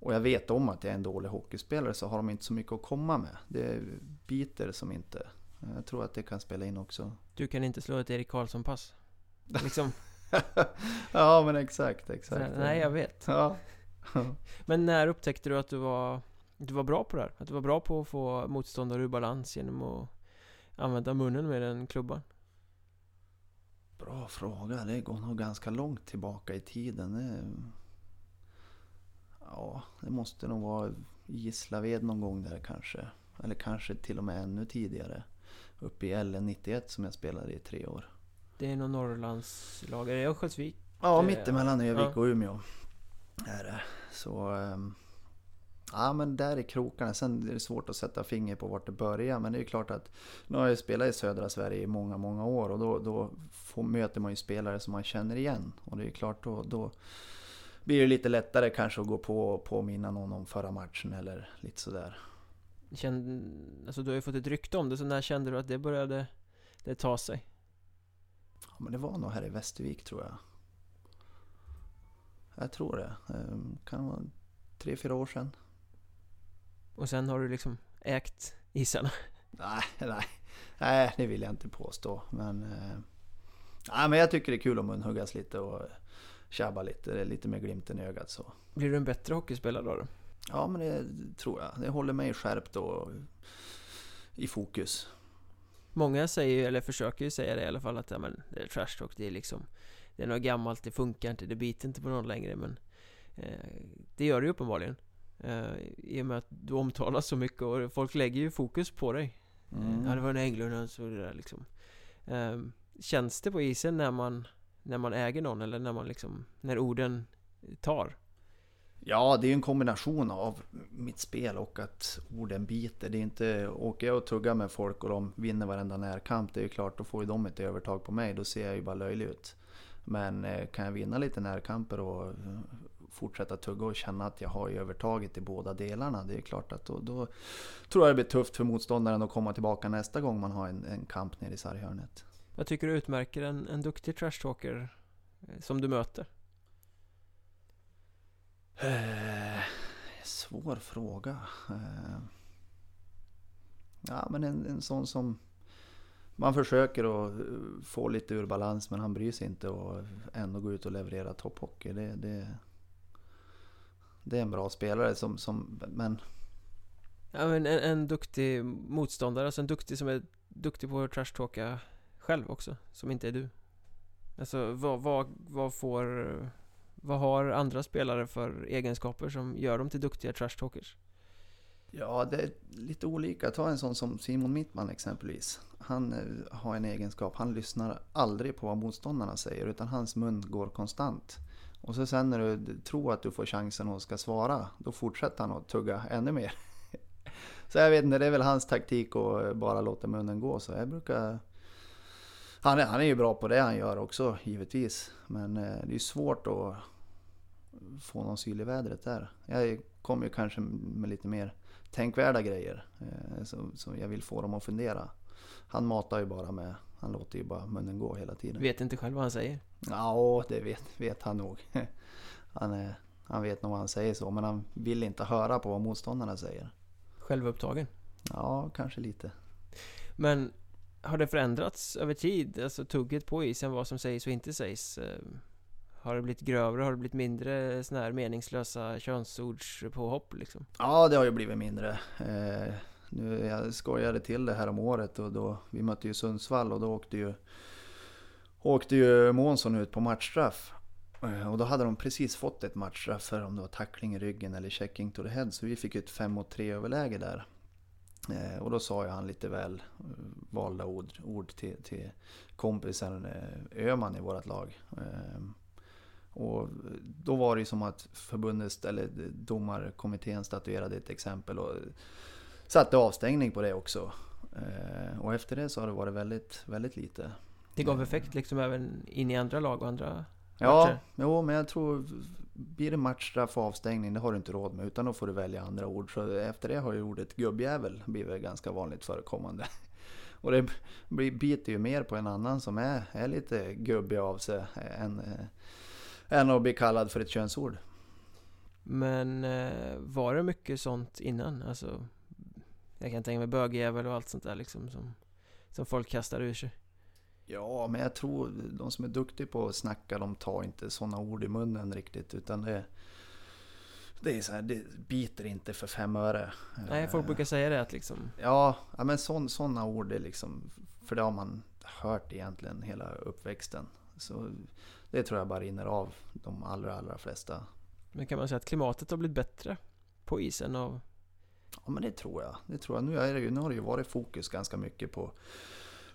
och jag vet om att jag är en dålig hockeyspelare så har de inte så mycket att komma med. Det biter som inte. Jag tror att det kan spela in också. Du kan inte slå ett Erik Karlsson-pass? Liksom. (laughs) ja men exakt, exakt. Nej jag vet. Ja. (laughs) men när upptäckte du att du var, du var bra på det här? Att du var bra på att få motståndare ur balans genom att använda munnen med en klubban? Bra fråga. Det går nog ganska långt tillbaka i tiden. Det, ja, det måste nog vara Gislaved någon gång där kanske. Eller kanske till och med ännu tidigare. Uppe i LN91 som jag spelade i tre år. Det är nog Norrlandslag. Är det Örnsköldsvik? Ja, mittemellan Övik ja. och Umeå. Är det. Så... Um, Ja men där är krokarna. Sen är det svårt att sätta finger på vart det börjar. Men det är klart att nu har jag spelat i södra Sverige i många, många år. Och då, då får, möter man ju spelare som man känner igen. Och det är klart då, då blir det lite lättare kanske att gå på och påminna någon om förra matchen eller lite sådär. Känn, alltså du har ju fått ett rykte om det, så när kände du att det började det ta sig? Ja, men det var nog här i Västervik tror jag. Jag tror det. Ehm, kan vara tre, fyra år sedan. Och sen har du liksom ägt isarna? (laughs) Nej, nej, nej det vill jag inte påstå. Men, eh, nej, men jag tycker det är kul att munhuggas lite och tjabba lite, lite med glimten i ögat så. Blir du en bättre hockeyspelare då? Ja, men det tror jag. Det håller mig skärpt och i fokus. Många säger, eller försöker ju säga det i alla fall, att ja, men, det är trash talk, det är liksom Det är något gammalt, det funkar inte, det biter inte på någon längre men eh, Det gör det ju uppenbarligen Uh, I och med att du omtalas så mycket och folk lägger ju fokus på dig mm. Ja det var en Englund och så det där liksom uh, Känns det på isen när man När man äger någon eller när man liksom När orden tar? Ja, det är en kombination av mitt spel och att orden biter. Det är inte, åker jag och tuggar med folk och de vinner varenda närkamp, det är ju klart, då får ju de ett övertag på mig. Då ser jag ju bara löjlig ut. Men eh, kan jag vinna lite närkamper och eh, fortsätta tugga och känna att jag har övertaget i båda delarna. Det är klart att då, då, tror jag det blir tufft för motståndaren att komma tillbaka nästa gång man har en, en kamp nere i sarghörnet. Vad tycker du utmärker en, en duktig trashtalker eh, som du möter? Eh, svår fråga. Eh, ja, men en, en sån som man försöker att eh, få lite ur balans men han bryr sig inte och ändå gå ut och leverera topphockey. Det, det, det är en bra spelare som, som men... Ja men en, en duktig motståndare, alltså en duktig som är duktig på att trashtalka själv också, som inte är du. Alltså vad, vad, vad får... Vad har andra spelare för egenskaper som gör dem till duktiga trashtalkers? Ja, det är lite olika. Ta en sån som Simon Mittman exempelvis. Han eh, har en egenskap, han lyssnar aldrig på vad motståndarna säger utan hans mun går konstant. Och så sen när du tror att du får chansen och ska svara, då fortsätter han att tugga ännu mer. (laughs) Så jag vet inte, det är väl hans taktik att eh, bara låta munnen gå. Så jag brukar... Han är, han är ju bra på det han gör också, givetvis. Men eh, det är svårt att få någon syl i vädret där. Jag kommer ju kanske med lite mer tänkvärda grejer. Eh, så jag vill få dem att fundera. Han matar ju bara med, han låter ju bara munnen gå hela tiden. Vet inte själv vad han säger. Ja, det vet, vet han nog. (laughs) Han, är, han vet nog vad han säger så, men han vill inte höra på vad motståndarna säger. Självupptagen? Ja, kanske lite. Men har det förändrats över tid? Alltså tugget på isen, vad som sägs och inte sägs? Har det blivit grövre? Har det blivit mindre såna här meningslösa könsordspåhopp? liksom? Ja, det har ju blivit mindre. Eh, nu, jag skojade till det här om året och då, vi mötte ju Sundsvall och då åkte ju, åkte ju Månsson ut på matchstraff. Eh, och då hade de precis fått ett matchstraff för om det var tackling i ryggen eller checking to the head. Så vi fick ett 5 mot 3 överläge där. Eh, och då sa ju han lite väl eh, valda ord, ord till, till kompisen Öman i vårt lag. Och då var det ju som att förbundet, eller domarkommittén statuerade ett exempel och satte avstängning på det också. Och efter det så har det varit väldigt, väldigt lite. Det gav effekt liksom även in i andra lag och andra Ja, jo, men jag tror blir det matchstraff och avstängning, det har du inte råd med. Utan då får du välja andra ord. Så efter det har ju ordet gubbjävel blivit ganska vanligt förekommande. (laughs) Och det biter ju mer på en annan som är, är lite gubbig av sig än, äh, än att bli kallad för ett könsord. Men äh, var det mycket sånt innan? Alltså, jag kan tänka mig bögjävel och allt sånt där liksom som, som folk kastar ur sig. Ja, men jag tror de som är duktiga på att snacka, de tar inte sådana ord i munnen riktigt. Utan det, det är så här, det biter inte för fem öre. Nej, folk brukar säga det att liksom... Ja, ja men sådana ord är liksom... För det har man hört egentligen hela uppväxten. Så det tror jag bara rinner av de allra, allra flesta. Men kan man säga att klimatet har blivit bättre på isen av... Ja, men det tror jag. Det tror jag. Nu, är det ju, nu har det ju varit fokus ganska mycket på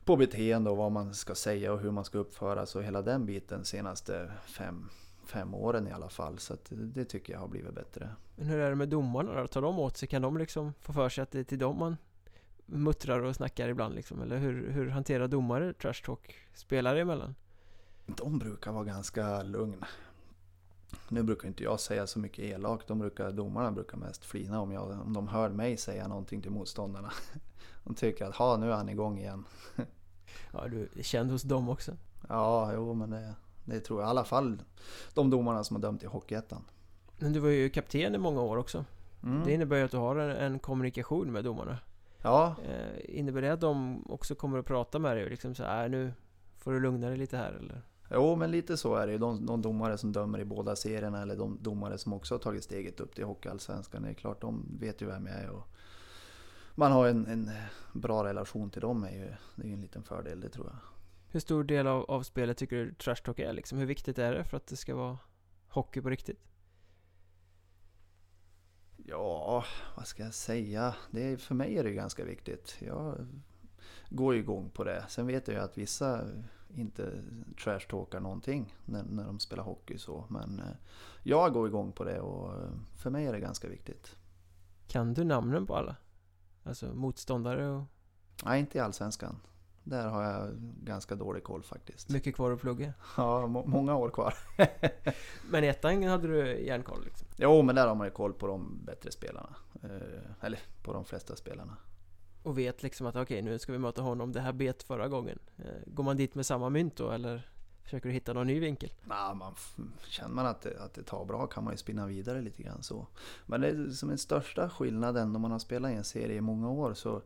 på beteende och vad man ska säga och hur man ska uppföra sig och hela den biten senaste fem, fem åren i alla fall. Så det tycker jag har blivit bättre. Men hur är det med domarna då? Tar de åt sig? Kan de liksom få för sig att det är till dem man muttrar och snackar ibland liksom? Eller hur, hur hanterar domare trash talk spelare emellan? De brukar vara ganska lugna. Nu brukar inte jag säga så mycket elakt. De brukar, domarna brukar mest flina om, jag, om de hör mig säga någonting till motståndarna. (laughs) De tycker att ha nu är han igång igen. (laughs) Ja, du är känd hos dem också. Ja, jo men det, det tror jag. I alla fall de domarna som har dömt i Hockeyettan. Men du var ju kapten i många år också. Mm. Det innebär ju att du har en, en kommunikation med domarna. Ja. Eh, innebär det att de också kommer att prata med dig liksom så här, nu får du lugna dig lite här eller? Jo, men lite så är det ju. De, de domare som dömer i båda serierna eller de domare som också har tagit steget upp till Hockeyallsvenskan. Det är klart, de vet ju vem jag är och man har en, en, bra relation till dem är ju, det är ju en liten fördel, det tror jag. Hur stor del av, av spelet tycker du trash talk är liksom? Hur viktigt är det för att det ska vara hockey på riktigt? Ja, vad ska jag säga? Det är, för mig är det ganska viktigt. Jag går ju igång på det. Sen vet jag ju att vissa inte trash-talkar någonting när, när de spelar hockey så. Men eh, jag går igång på det och eh, för mig är det ganska viktigt. Kan du namnen på alla? Alltså motståndare och... Nej, inte i Allsvenskan. Där har jag ganska dålig koll faktiskt. Mycket kvar att plugga? (laughs) Ja, må många år kvar. (laughs) men i ettan hade du järnkoll? Liksom. Jo, men där har man ju koll på de bättre spelarna. Eh, eller på de flesta spelarna. Och vet liksom att okej, okay, nu ska vi möta honom. Det här bet förra gången. Eh, går man dit med samma mynt då, eller? Försöker du hitta någon ny vinkel? Nah, man, känner man att det, att det tar bra kan man ju spinna vidare lite grann så. Men det är som den största skillnaden om man har spelat i en serie i många år så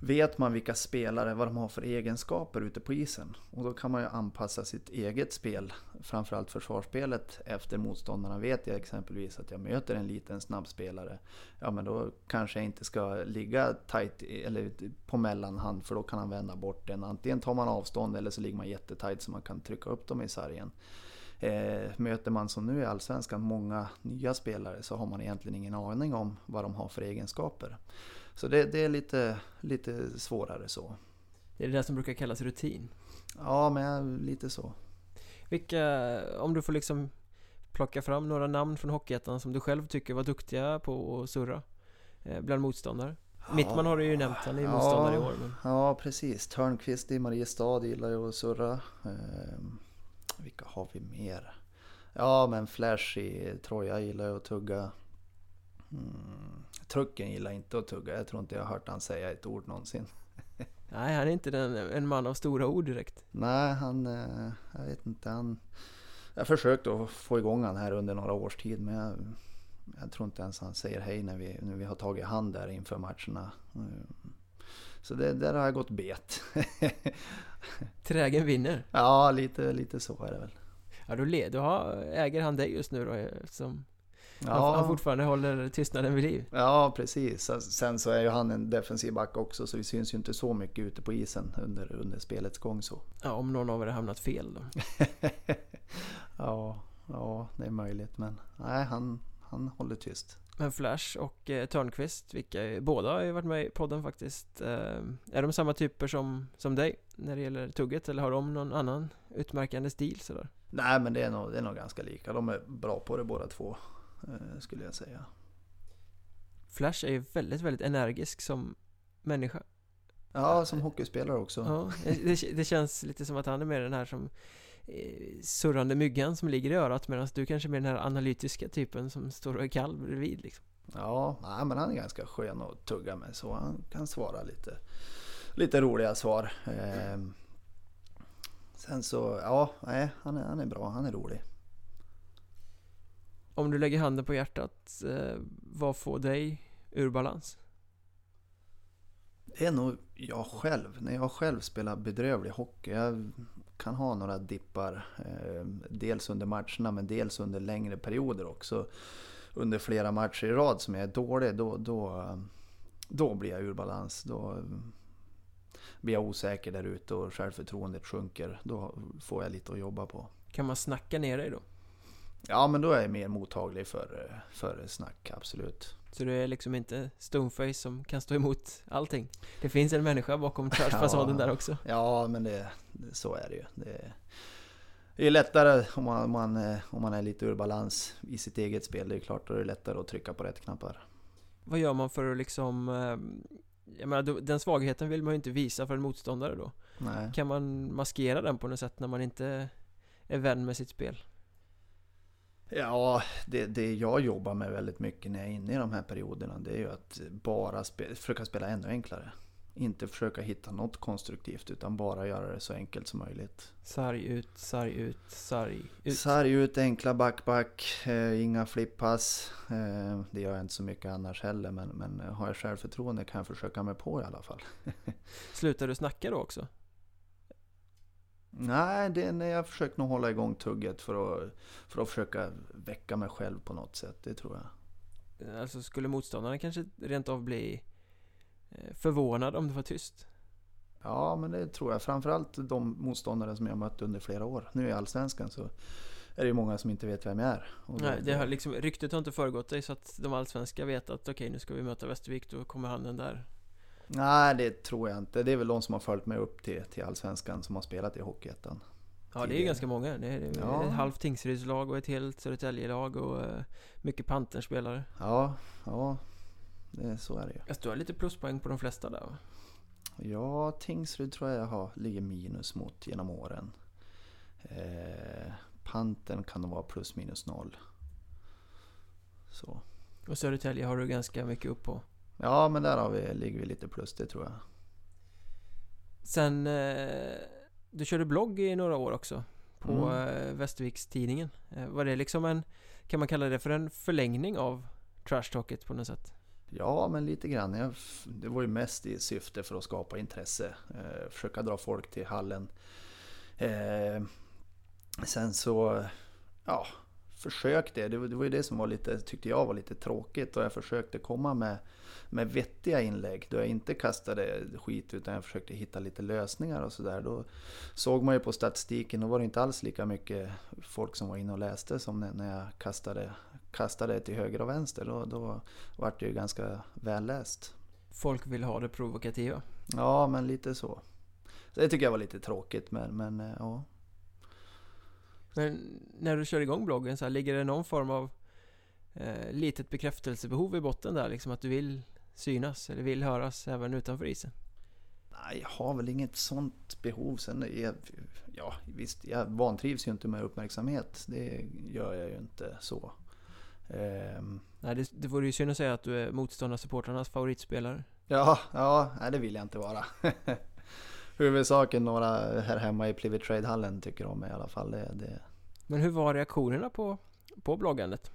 vet man vilka spelare, vad de har för egenskaper ute på isen. Och då kan man ju anpassa sitt eget spel, framförallt försvarsspelet, efter motståndarna. Vet jag exempelvis att jag möter en liten snabb spelare, ja men då kanske jag inte ska ligga tight eller på mellanhand för då kan han vända bort den. Antingen tar man avstånd eller så ligger man jättetajt så man kan trycka upp dem i sargen. Eh, möter man som nu i Allsvenskan många nya spelare så har man egentligen ingen aning om vad de har för egenskaper. Så det, det, är lite, lite svårare så. Det är det där som brukar kallas rutin? Ja, men lite så. Vilka, om du får liksom plocka fram några namn från Hockeyettan som du själv tycker var duktiga på att surra eh, bland motståndare? Ja, Mittman har du ju nämnt, han är ju ja, motståndare i år. Men... Ja, precis. Törnqvist i Mariestad gillar ju att surra. Eh, vilka har vi mer? Ja, men Flash i Troja gillar ju att tugga. Mm. Trucken gillar inte att tugga. Jag tror inte jag har hört han säga ett ord någonsin. (laughs) Nej, han är inte den, en man av stora ord direkt. Nej, han, eh, jag vet inte, han... Jag försökte att få igång han här under några års tid men jag, jag tror inte ens han säger hej när vi, när vi har tagit hand där inför matcherna. Eh, så det, där har jag gått bet. (laughs) Trägen vinner. Ja, lite, lite så är det väl. Ja, då, då har, äger han dig just nu då eftersom Ja. han fortfarande håller tystnaden vid liv. Ja, precis. Sen så är ju han en defensiv back också så vi syns ju inte så mycket ute på isen under, under spelets gång så. Ja, om någon av er har hamnat fel då. (laughs) ja, ja, det är möjligt men nej, han, han håller tyst. Men Flash och eh, Törnqvist, vilka båda har ju varit med i podden faktiskt. Eh, är de samma typer som, som dig när det gäller tugget eller har de någon annan utmärkande stil sådär? Nej, men det är nog, det är nog ganska lika. De är bra på det båda två, skulle jag säga. Flash är ju väldigt, väldigt energisk som människa. Ja, som hockeyspelare också. Ja, det, det känns lite som att han är mer den här som eh, surrande myggan som ligger i örat medan du kanske är mer den här analytiska typen som står och är kall bredvid liksom. Ja, nej, men han är ganska skön att tugga med så han kan svara lite, lite roliga svar. Eh, sen så, ja, nej, han är, han är bra, han är rolig. Om du lägger handen på hjärtat, eh, vad får dig ur balans? Det är nog jag själv. När jag själv spelar bedrövlig hockey. Jag kan ha några dippar. Eh, dels under matcherna men dels under längre perioder också. Under flera matcher i rad som jag är dålig. Då, då, då blir jag ur balans. Då blir jag osäker där ute och självförtroendet sjunker. Då får jag lite att jobba på. Kan man snacka ner dig då? Ja men då är jag mer mottaglig för, för snack, absolut. Så du är liksom inte stoneface som kan stå emot allting? Det finns en människa bakom (laughs) trashfasaden Ja. där också? Ja, men det, så är det ju. Det är, det är lättare om man, om, man, om man är lite ur balans i sitt eget spel. Det är klart, då är det lättare att trycka på rätt knappar. Vad gör man för att liksom... eh, Jag menar, den svagheten vill man ju inte visa för en motståndare då. Nej. Kan man maskera den på något sätt när man inte är vän med sitt spel? Ja, det, det jag jobbar med väldigt mycket när jag är inne i de här perioderna det är ju att bara spe, försöka spela ännu enklare. Inte försöka hitta något konstruktivt utan bara göra det så enkelt som möjligt. Sarg ut, sarg ut, sarg ut. Sarg ut, enkla backback, eh, inga flippass. Eh, det gör jag inte så mycket annars heller men, men har jag självförtroende kan jag försöka mig på i alla fall. (laughs) Slutar du snacka då också? Nej, det är när jag försöker nog hålla igång tugget för att, för att försöka väcka mig själv på något sätt. Det tror jag. Alltså skulle motståndarna kanske rent av bli eh, förvånad om det var tyst? Ja, men det tror jag. Framförallt de motståndare som jag mött under flera år. Nu i Allsvenskan så är det ju många som inte vet vem jag är. Nej, det har liksom, ryktet har inte föregått dig så att de allsvenska vet att okej nu ska vi möta Västervik, då kommer han den där. Nej, det tror jag inte. Det är väl de som har följt mig upp till, till Allsvenskan som har spelat i Hockeyettan. Ja det är ju ganska många. Det är, det är Ja. ett halvt Tingsrydslag och ett helt Södertäljelag och eh, mycket Pantern-spelare. Ja, ja. Det, så är det ju. Alltså du har lite pluspoäng på de flesta där va? Ja, Tingsryd tror jag har, ligger minus mot genom åren. Eh, Panten kan nog vara plus minus noll. Så. Och Södertälje har du ganska mycket upp på. Ja, men där har vi, ligger vi lite plus det tror jag. Sen, eh, du körde blogg i några år också. På Mm. eh, Västerviks-tidningen. Eh, var det liksom en, kan man kalla det för en förlängning av Trash Talket på något sätt? Ja, men lite grann. Jag, det var ju mest i syfte för att skapa intresse. Eh, försöka dra folk till hallen. Eh, sen så, ja, försökte. Det, var- det var ju det som var lite, tyckte jag var lite tråkigt. Och jag försökte komma med, med vettiga inlägg. Då jag inte kastade skit utan jag försökte hitta lite lösningar och sådär. Då såg man ju på statistiken, då var det inte alls lika mycket folk som var inne och läste som när, jag kastade, kastade till höger och vänster. Då, då vart det ju ganska välläst. Folk vill ha det provokativa. Ja, men lite så. så det tycker jag var lite tråkigt, men, men eh, ja. Men när du kör igång bloggen så här, ligger det någon form av eh, litet bekräftelsebehov i botten där? Liksom att du vill synas eller vill höras även utanför isen? Nej, jag har väl inget sånt behov. Sen är jag, ja, visst, jag vantrivs ju inte med uppmärksamhet. Det gör jag ju inte så. Ehm, Nej, det, det vore ju synd att säga att du är motståndarsupportrarnas favoritspelare. ja, ja, nej, det vill jag inte vara. (laughs) huvudsaken några här hemma i Plivet Trade-hallen tycker om mig i alla fall. Det, det... Men hur var reaktionerna på, på bloggandet?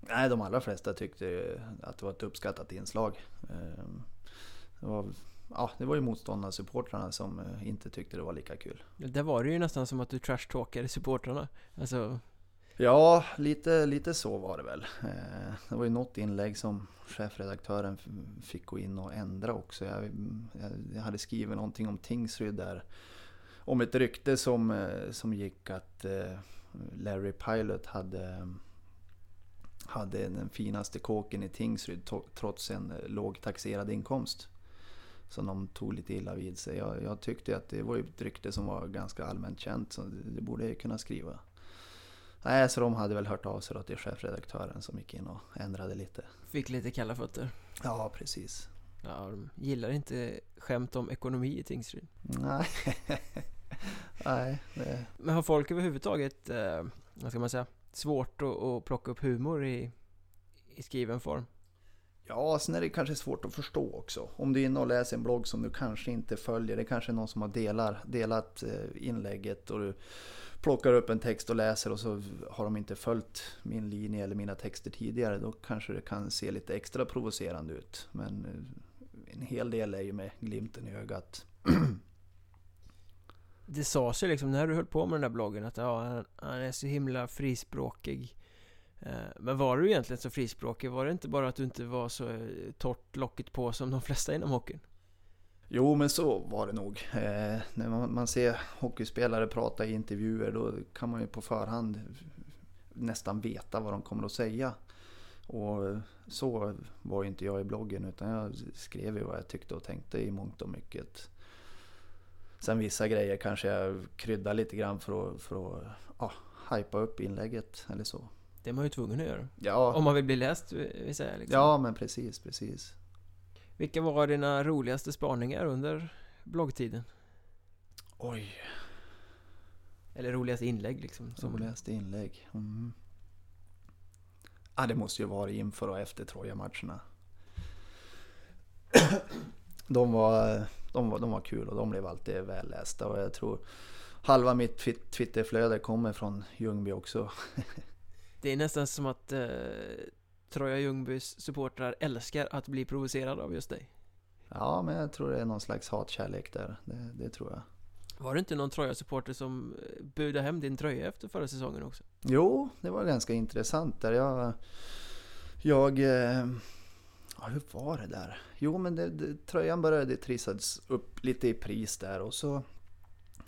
Nej, de allra flesta tyckte att det var ett uppskattat inslag. Ehm, det var, ja, det var ju motståndarsupportrarna som eh, inte tyckte det var lika kul. Det var det ju nästan som att du trashtalkade supportrarna. Alltså... Ja, lite, lite så var det väl. Eh, det var ju något inlägg som chefredaktören fick gå in och ändra också. Jag, jag hade skrivit någonting om Tingsryd där. Om ett rykte som, eh, som gick att Larry Pilot hade hade den finaste kåken i Tingsryd trots en låg taxerad inkomst. Som de tog lite illa vid sig. Jag, jag tyckte att det var ett rykte som var ganska allmänt känt så det borde jag kunna skriva. Nej, så de hade väl hört av sig till chefredaktören som gick in och ändrade lite. Fick lite kalla fötter? Ja, precis. Ja, de gillar inte skämt om ekonomi i Tingsryd. Nej. (laughs) Nej. Det... Men har folk överhuvudtaget, eh, vad ska man säga, svårt att, att plocka upp humor i, i skriven form. Ja, sen är det kanske svårt att förstå också. Om du är inne och läser en blogg som du kanske inte följer. Det kanske är någon som har delar, delat eh, inlägget och du plockar upp en text och läser och så har de inte följt min linje eller mina texter tidigare. Då kanske det kan se lite extra provocerande ut. Men eh, en hel del är ju med glimten i ögat. (clears throat) det sades ju liksom när du höll på med den där bloggen att ja, han, han är så himla frispråkig eh, Men var du egentligen så frispråkig? Var det inte bara att du inte var så eh, torrt locket på som de flesta inom hockeyn? Jo, men så var det nog. Eh, när man, man, ser hockeyspelare prata i intervjuer då kan man ju på förhand nästan veta vad de kommer att säga. Och eh, så var ju inte jag i bloggen utan jag skrev ju vad jag tyckte och tänkte i mångt och mycket. Sen vissa grejer kanske jag kryddar lite grann för att, för att ja, hypa upp inlägget eller så. Det är man ju tvungen att göra. Ja. Om man vill bli läst, vill säga. Liksom. Ja, men precis, precis. Vilka var dina roligaste spaningar under bloggtiden? Oj. Eller roligaste inlägg liksom? Som... Roligaste inlägg? Mm. Ah, det måste ju vara inför och efter Troja-matcherna. (clears throat) De var de var, de var kul och de blev alltid vällästa och jag tror halva mitt Twitterflöde kommer från Ljungby också. (laughs) det är nästan som att eh, Troja Ljungbys supportrar älskar att bli provocerade av just dig. Ja, men jag tror det är någon slags hatkärlek där. Det, det tror jag. Var det inte någon Troja-supporter som eh, budade hem din tröja efter förra säsongen också? Jo, det var ganska intressant där. Jag, jag eh, hur var det där? Jo, men det, det, tröjan började trissas upp lite i pris där och så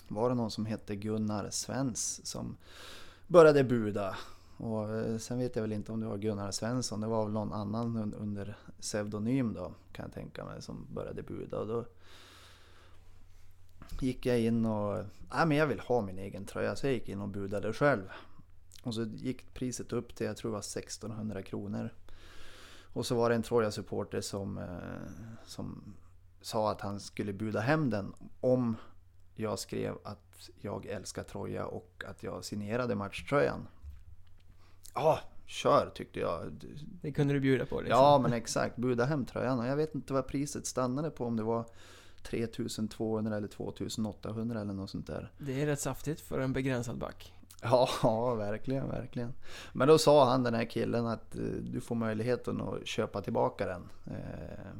var det någon som hette Gunnar Svens som började buda. Och eh, sen vet jag väl inte om det var Gunnar Svensson, det var väl någon annan under pseudonym då kan jag tänka mig som började buda. Och då gick jag in och, nej men jag vill ha min egen tröja så jag gick in och budade själv. Och så gick priset upp till, jag tror det var 1600 kronor. Och så var det en Troja-supporter som, eh, som sa att han skulle buda hem den om jag skrev att jag älskar Troja och att jag signerade matchtröjan. Ja, kör tyckte jag. Det kunde du bjuda på liksom. Ja, men exakt. Buda hem tröjan. Och jag vet inte vad priset stannade på. Om det var 3200 eller 2800 eller något sånt där. Det är rätt saftigt för en begränsad back. Ja, (laughs) ja, verkligen, verkligen. Men då sa han den här killen att eh, du får möjligheten att köpa tillbaka den eh,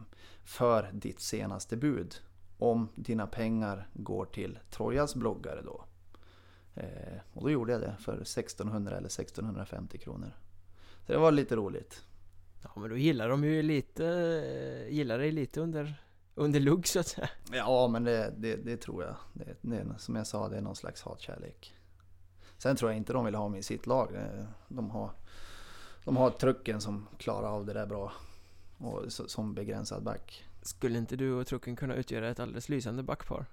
för ditt senaste bud. Om dina pengar går till Trojas bloggare då. Eh, och då gjorde jag det för 1600 eller 1650 kronor. Så det var lite roligt. Ja men då gillar de ju lite, gillar dig lite under, under lugg så att säga. Ja men det, det, det tror jag. Det, det, som jag sa, det är någon slags hatkärlek. Sen tror jag inte de vill ha mig i sitt lag. Eh, de har, de har trucken som klarar av det där bra. Och som begränsad back. Skulle inte du och trucken kunna utgöra ett alldeles lysande backpar?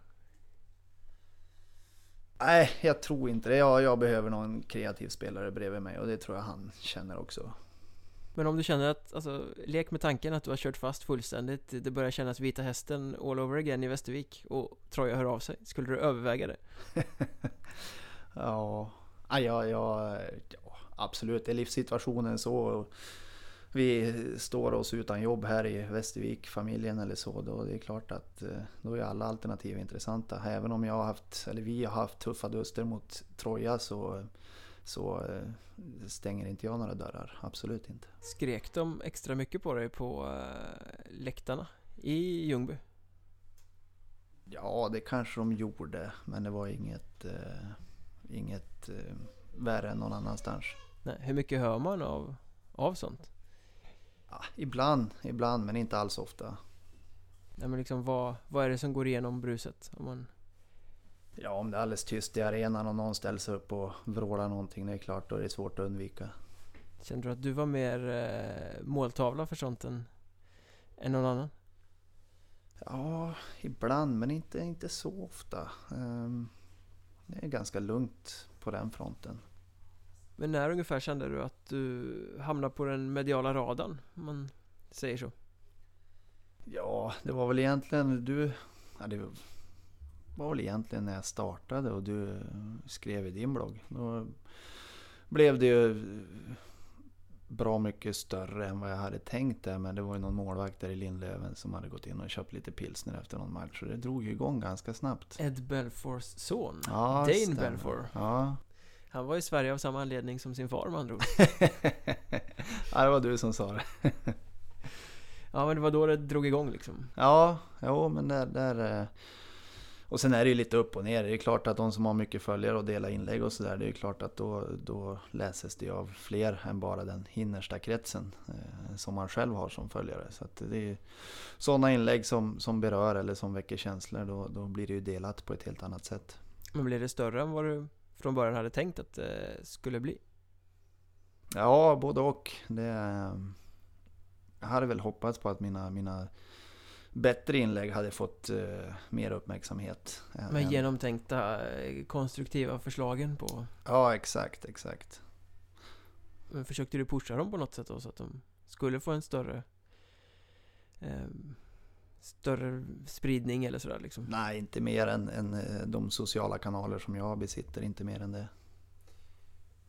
Nej, jag tror inte det. Jag, jag behöver någon kreativ spelare bredvid mig och det tror jag han känner också. Men om du känner att, alltså, lek med tanken att du har kört fast fullständigt Det börjar kännas Vita Hästen all over again i Västervik och Troja hör av sig Skulle du överväga det? (laughs) Ja, ja, ja, ja, absolut. Är livssituationen så vi står oss utan jobb här i Västervik, familjen eller så, då det är klart att eh, då är alla alternativ intressanta. Även om jag har haft, eller vi har haft tuffa duster mot Troja så, så eh, stänger inte jag några dörrar, absolut inte. Skrek de extra mycket på dig på äh, läktarna i Ljungby? Ja, det kanske de gjorde, men det var inget, eh, inget eh, värre än någon annanstans. Nej, hur mycket hör man av, av sånt? Ja, ibland, ibland, men inte alls ofta. Nej, men liksom vad, vad är det som går igenom bruset? Om man... Ja, om det är alldeles tyst i arenan och någon ställer sig upp och vrålar någonting, det är klart, då är det svårt att undvika. Kände du att du var mer eh, måltavla för sånt än, än någon annan? Ja, ibland, men inte, inte så ofta. Um, det är ganska lugnt på den fronten. Men när ungefär kände du att du hamnade på den mediala radarn? Om man säger så. Ja, det var väl egentligen du... Ja, det var väl egentligen när jag startade och du skrev i din blogg. Då blev det ju bra mycket större än vad jag hade tänkt där. Men det var ju någon målvakt där i Lindlöven som hade gått in och köpt lite pilsner efter någon match. Så det drog ju igång ganska snabbt. Ed Belfors son, Ja, Dane stämmer. Belfour. Ja. Han var i Sverige av samma anledning som sin far med andra ord. (laughs) ja, det var du som sa det. Ja men det var då det drog igång liksom. Ja, jo men där... där eh, och sen är det ju lite upp och ner. Det är klart att de som har mycket följare och delar inlägg och sådär. Det är ju klart att då, då läses det av fler än bara den innersta kretsen. Eh, som man själv har som följare. Så att det är sådana inlägg som, som berör eller som väcker känslor. Då, då blir det ju delat på ett helt annat sätt. Men blev det större än vad du från början hade tänkt att det skulle bli? Ja, både och. Det, eh, jag hade väl hoppats på att mina, mina bättre inlägg hade fått eh, mer uppmärksamhet. än- genomtänkta eh, konstruktiva förslagen på... Ja, exakt, exakt. Men försökte du pusha dem på något sätt då så att de skulle få en större... Eh, större spridning eller sådär liksom? Nej, inte mer än, än eh, de sociala kanaler som jag besitter, inte mer än det.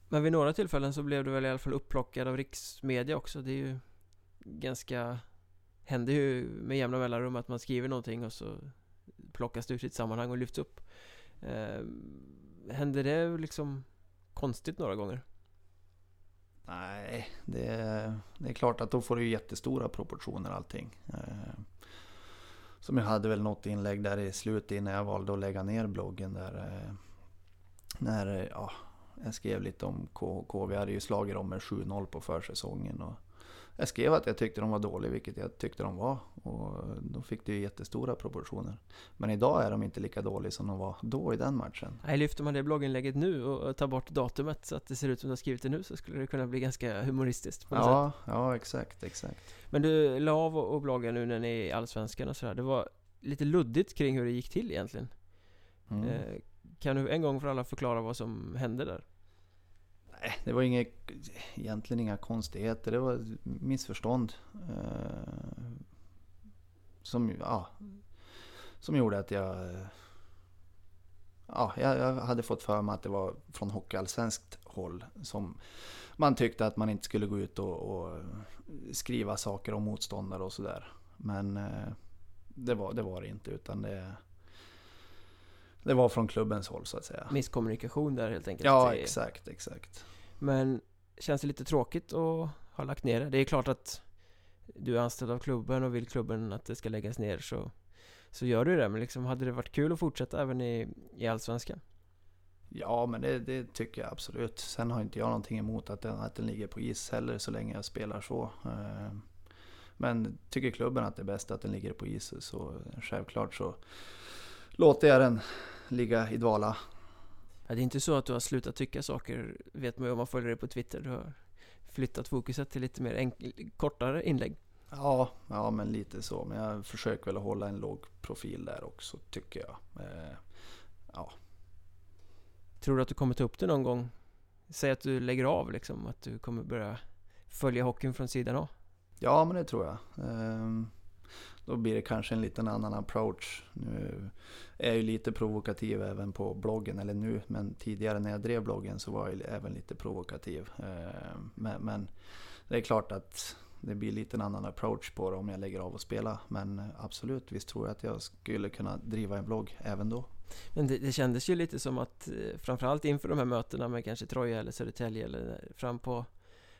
Men vid några tillfällen så blev du väl i alla fall upplockad av riksmedia också. Det är ju ganska... Händer ju med jämna mellanrum att man skriver någonting och så plockas det ur sitt sammanhang och lyfts upp. Eh, händer det liksom konstigt några gånger? Nej, det, det är klart att då får det ju jättestora proportioner allting. Eh, Som jag hade väl något inlägg där i slutet innan jag valde att lägga ner bloggen där. eh, När ja, jag skrev lite om KHK. Vi hade ju slagit dem med 7-0 på försäsongen. Och jag skrev att jag tyckte de var dåliga, vilket jag tyckte de var. Och då fick det ju jättestora proportioner. Men idag är de inte lika dåliga som de var då i den matchen. Nej, lyfter man det blogginlägget nu och tar bort datumet så att det ser ut som du har skrivit det nu så skulle det kunna bli ganska humoristiskt på något sätt. Ja, ja exakt, exakt. Men du la av och och blogga nu när ni är i Allsvenskan och sådär. Det var lite luddigt kring hur det gick till egentligen. Mm. Eh, kan du en gång för alla förklara vad som hände där? Nej, det var inget, egentligen inga konstigheter. Det var missförstånd. Eh, som, ja, som gjorde att jag... Ja, jag, hade fått för mig att det var från hockeyallsvenskt håll som man tyckte att man inte skulle gå ut och, och skriva saker om motståndare och sådär. Men eh, det, var, det var det inte utan det, det var från klubbens håll så att säga. Misskommunikation där helt enkelt. Ja, exakt, exakt. Men känns det lite tråkigt att ha lagt ner det? Det är klart att du är anställd av klubben och vill klubben att det ska läggas ner så, så gör du det. Men liksom, hade det varit kul att fortsätta även i, i Allsvenskan? Ja, men det, det tycker jag absolut. Sen har inte jag någonting emot att den, att den ligger på is heller så länge jag spelar så. Eh, men tycker klubben att det är bäst att den ligger på is så självklart så låter jag den ligga i dvala. Ja, det är inte så att du har slutat tycka saker, vet man ju om man följer dig på Twitter. Du har flyttat fokuset till lite mer kortare inlägg. Ja, ja, men lite så. Men jag försöker väl hålla en låg profil där också tycker jag. Eh, Tror du att du kommer ta upp det någon gång? Säg att du lägger av liksom, att du kommer börja följa hockeyn från sidan av. Ja, men det tror jag. Ehm, då blir det kanske en liten annan approach. Nu är jag ju lite provokativ även på bloggen, eller nu, men tidigare när jag drev bloggen så var jag även lite provokativ. Eh, men, men det är klart att det blir lite en annan approach på det om jag lägger av och spela. Men absolut, visst tror jag att jag skulle kunna driva en blogg även då. Men det, det kändes ju lite som att eh, framförallt inför de här mötena med kanske Troja eller Södertälje eller fram på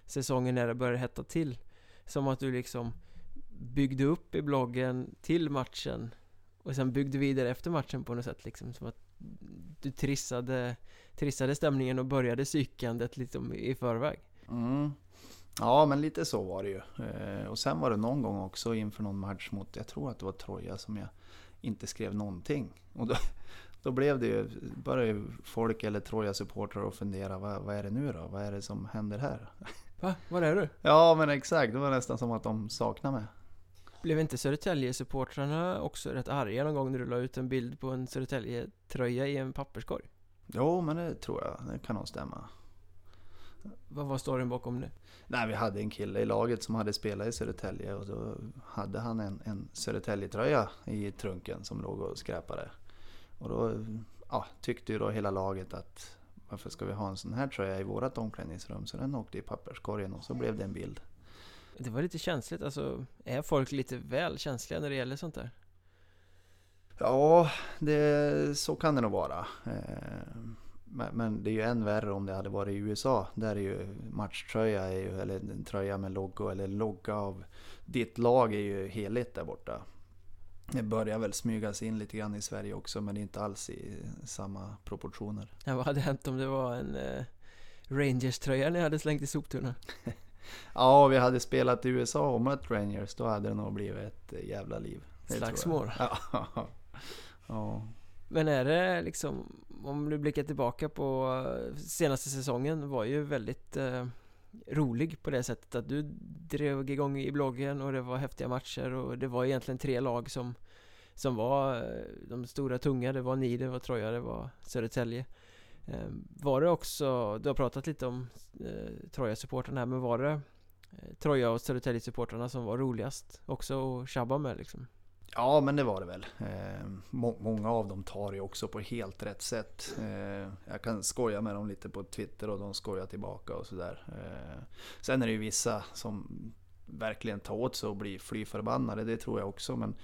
säsongen när det började hetta till Som att du liksom byggde upp i bloggen till matchen och sen byggde vidare efter matchen på något sätt liksom Som att du trissade, trissade stämningen och började psykandet liksom i förväg mm. Ja men lite så var det ju eh, Och sen var det någon gång också inför någon match mot, jag tror att det var Troja som jag inte skrev någonting Och då, (laughs) då blev det ju, började folk eller Troja-supportrar att fundera, vad, vad är det nu då? Vad är det som händer här? Va? Var är du? Ja men exakt, det var nästan som att de saknar mig. Blev inte Södertälje-supportrarna också rätt arga någon gång när du la ut en bild på en Södertälje-tröja i en papperskorg? Jo men det tror jag, det kan nog stämma. Vad var storyn bakom det? Nej, vi hade en kille i laget som hade spelat i Södertälje och då hade han en, en Södertälje-tröja i trunken som låg och skräpade. Och då ja, tyckte ju då hela laget att varför ska vi ha en sån här tröja i vårat omklädningsrum? Så den åkte i papperskorgen och så blev det en bild. Det var lite känsligt, alltså är folk lite väl känsliga när det gäller sånt där? Ja, det, så kan det nog vara. Eh, men, men, det är ju än värre om det hade varit i USA. Där är ju matchtröja, är ju, eller en tröja med logo eller logga av ditt lag är ju heligt där borta. Det börjar väl smygas in lite grann i Sverige också men inte alls i samma proportioner. Ja, vad hade hänt om det var en eh, Rangers-tröja ni hade slängt i soptunnan? (laughs) ja, vi hade spelat i USA och mött Rangers. Då hade det nog blivit ett jävla liv. Slagsmål? Ja. (laughs) ja. Men är det liksom, om du blickar tillbaka på eh, senaste säsongen var ju väldigt eh, rolig på det sättet att du drev igång i bloggen och det var häftiga matcher och det var egentligen tre lag som som var eh, de stora tunga, det var ni, det var Troja, det var Södertälje Eh, var det också, du har pratat lite om eh, Troja-supportrarna här, men var det eh, Troja och Södertälje-supportrarna som var roligast också att tjabba med liksom? Ja, men det var det väl. Eh, må många av dem tar det också på helt rätt sätt. Eh, jag kan skoja med dem lite på Twitter och de skojar tillbaka och sådär. Eh, sen är det ju vissa som verkligen tar åt sig och blir fly förbannade, det tror jag också. Men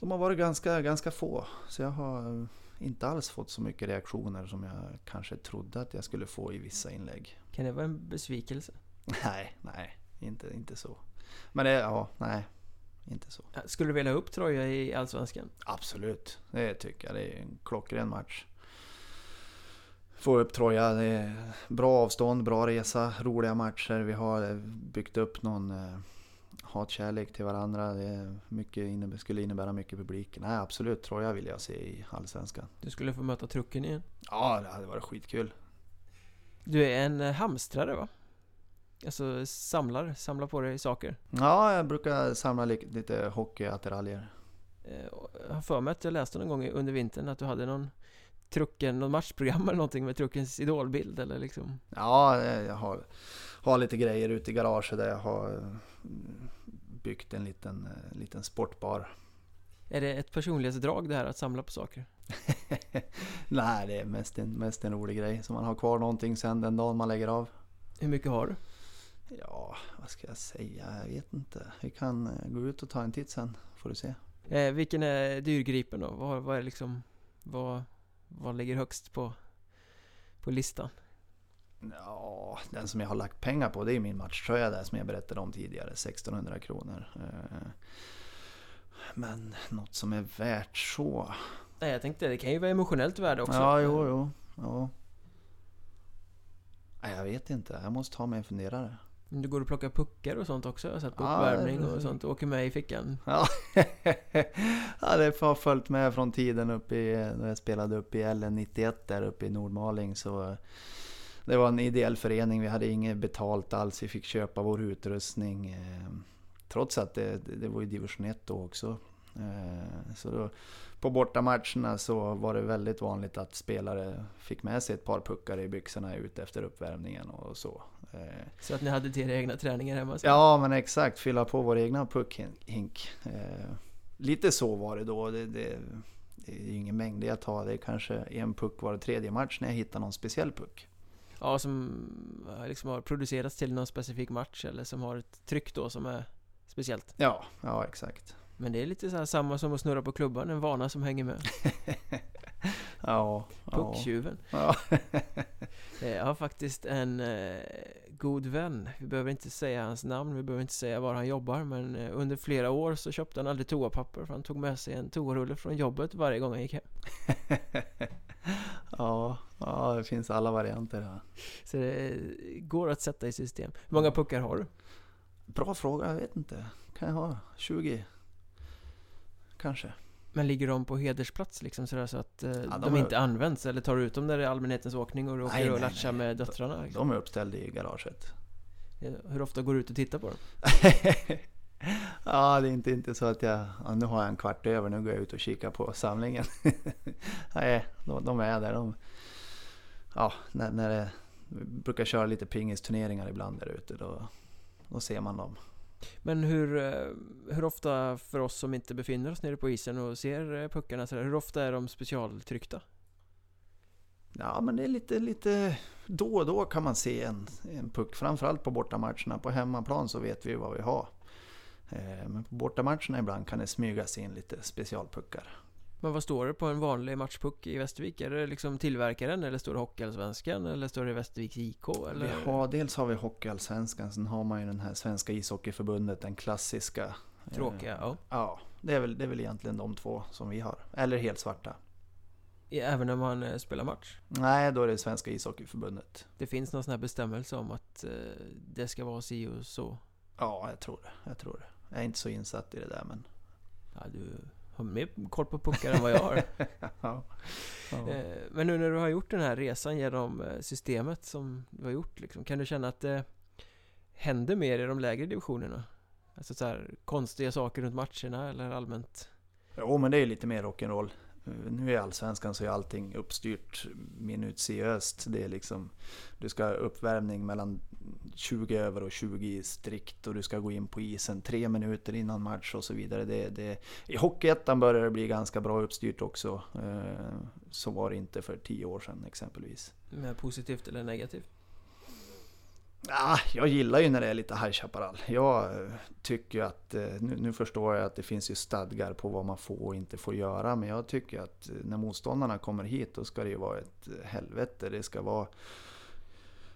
de har varit ganska, ganska få. Så jag har inte alls fått så mycket reaktioner som jag kanske trodde att jag skulle få i vissa inlägg. Kan det vara en besvikelse? (laughs) Nej, nej, inte, inte så. Men det, ja, nej. Inte så. Skulle du vilja ha upp Troja i Allsvenskan? Absolut, det tycker jag. Det är en klockren match. Få upp Troja, det är bra avstånd, bra resa, roliga matcher. Vi har byggt upp någon eh, hatkärlek till varandra. Det mycket, skulle innebära mycket publik. Nej absolut, Troja vill jag se i Allsvenskan. Du skulle få möta trucken igen? Ja, det hade varit skitkul. Du är en eh, hamstrare va? Alltså samlar, samlar på dig saker? Ja, jag brukar samla lite hockeyattiraljer. Eh, jag har för mig att jag läste någon gång under vintern att du hade någon trucken, någon matchprogram eller någonting med truckens idolbild eller liksom? Ja, jag har, har lite grejer ute i garaget där jag har mm, byggt en liten, eh, liten sportbar. Är det ett personlighetsdrag det här att samla på saker? (laughs) Nej, det är mest en, mest en rolig grej. Så man har kvar någonting sen den dagen man lägger av. Hur mycket har du? Ja, vad ska jag säga? Jag vet inte. Vi kan eh, gå ut och ta en titt sen, får du se. Eh, vilken är dyrgripen då? Vad, vad är liksom... Vad, vad ligger högst på, på listan? Ja, den som jag har lagt pengar på det är min matchtröja där som jag berättade om tidigare. 1600 kronor. Eh, men något som är värt så... Nej, jag tänkte det kan ju vara emotionellt värde också. Ja, jo, jo. Ja. Nej, jag vet inte. Jag måste ta mig en funderare. Du går och plockar puckar och sånt också? Jag har sett på uppvärmning och sånt. Åker med i fickan? Ja, (laughs) ja det har följt med från tiden uppe i, när jag spelade uppe i LN91 där uppe i Nordmaling. Så det var en ideell förening. Vi hade inget betalt alls. Vi fick köpa vår utrustning. Eh, trots att det, det var i division 1 då också. Eh, så då, på bortamatcherna så var det väldigt vanligt att spelare fick med sig ett par puckar i byxorna ut efter uppvärmningen och så. Eh, så att ni hade till era egna träningar hemma? Så. Ja men exakt, fylla på vår egna puckhink. Eh, lite så var det då. Det, det, det är ingen mängd jag tar. Det är kanske en puck var tredje match när jag hittar någon speciell puck. Ja, som eh, liksom har producerats till någon specifik match eller som har ett tryck då som är speciellt. Ja, ja exakt. Men det är lite så samma som att snurra på klubban, en vana som hänger med. (laughs) Ja. Pucktjuven. Ja. (laughs) Eh, Jag har faktiskt en eh, god vän Vi behöver inte säga hans namn, vi behöver inte säga var han jobbar Men eh, under flera år så köpte han aldrig toapapper För han tog med sig en toarulle från jobbet varje gång han gick hem (laughs) ja, ja, det finns alla varianter här. Så det eh, går att sätta i system Hur många puckar har du? Bra fråga, jag vet inte. Kan jag ha 20? Kanske. Men ligger de på hedersplats liksom sådär så att eh, de, de är- inte används? Eller tar du ut dem när det är allmänhetens åkning och du åker Nej, och latchar nej. med döttrarna? Liksom? De är uppställda i garaget. Hur ofta går du ut och tittar på dem? (laughs) ja, det är inte, inte så att jag... Ja, nu har jag en kvart över, nu går jag ut och kikar på samlingen. (laughs) Nej, de, de är där. De, ja, när, när det... Vi brukar köra lite pingisturneringar ibland där ute. Då, då ser man dem. Men hur, eh, hur ofta för oss som inte befinner oss nere på isen och ser puckarna puckarna sådär, hur ofta är de specialtryckta? Ja, men det är lite, lite... Då och då kan man se en, en puck. Framförallt på bortamatcherna. På hemmaplan så vet vi vad vi har. Eh, men på bortamatcherna ibland kan det smygas in lite specialpuckar. Men vad står det på en vanlig matchpuck i Västervik? Är det liksom tillverkaren eller står det Hockeyallsvenskan eller står det Västerviks IK? Eller? Vi har, dels har vi Hockeyallsvenskan, sen har man ju den här Svenska ishockeyförbundet, den klassiska. eh, Tråkiga, ja. Ja, det är, väl, det är väl egentligen de två som vi har. Eller helt svarta. Även när man eh, spelar match? Nej, då är det Svenska ishockeyförbundet. Det finns någon sån här bestämmelse om att eh, det ska vara si och så? Ja, jag tror det. Jag tror det. Jag är inte så insatt i det där men... Ja, du har mer koll på puckar än vad jag har. (laughs) ja. Ja. Eh, Men nu när du har gjort den här resan genom eh, systemet som du har gjort liksom, Kan du känna att det händer mer i de lägre divisionerna? Alltså så här konstiga saker runt matcherna eller allmänt? Jo, men det är lite mer rock'n'roll. Eh, nu i Allsvenskan så är allting uppstyrt minutiöst. Det är liksom, du ska ha uppvärmning mellan 20 över och 20 strikt och du ska gå in på isen tre minuter innan match och så vidare. Det, det, I Hockeyettan börjar det bli ganska bra uppstyrt också. Eh, så var det inte för 10 år sedan exempelvis. Mer positivt eller negativt? Ja, jag gillar ju när det är lite High Chaparral. Jag eh, tycker tycker att, eh, nu, nu förstår jag att det finns ju stadgar på vad man får och inte får göra. Men jag tycker att eh, när motståndarna kommer hit då ska det ju vara ett helvete. Det ska vara...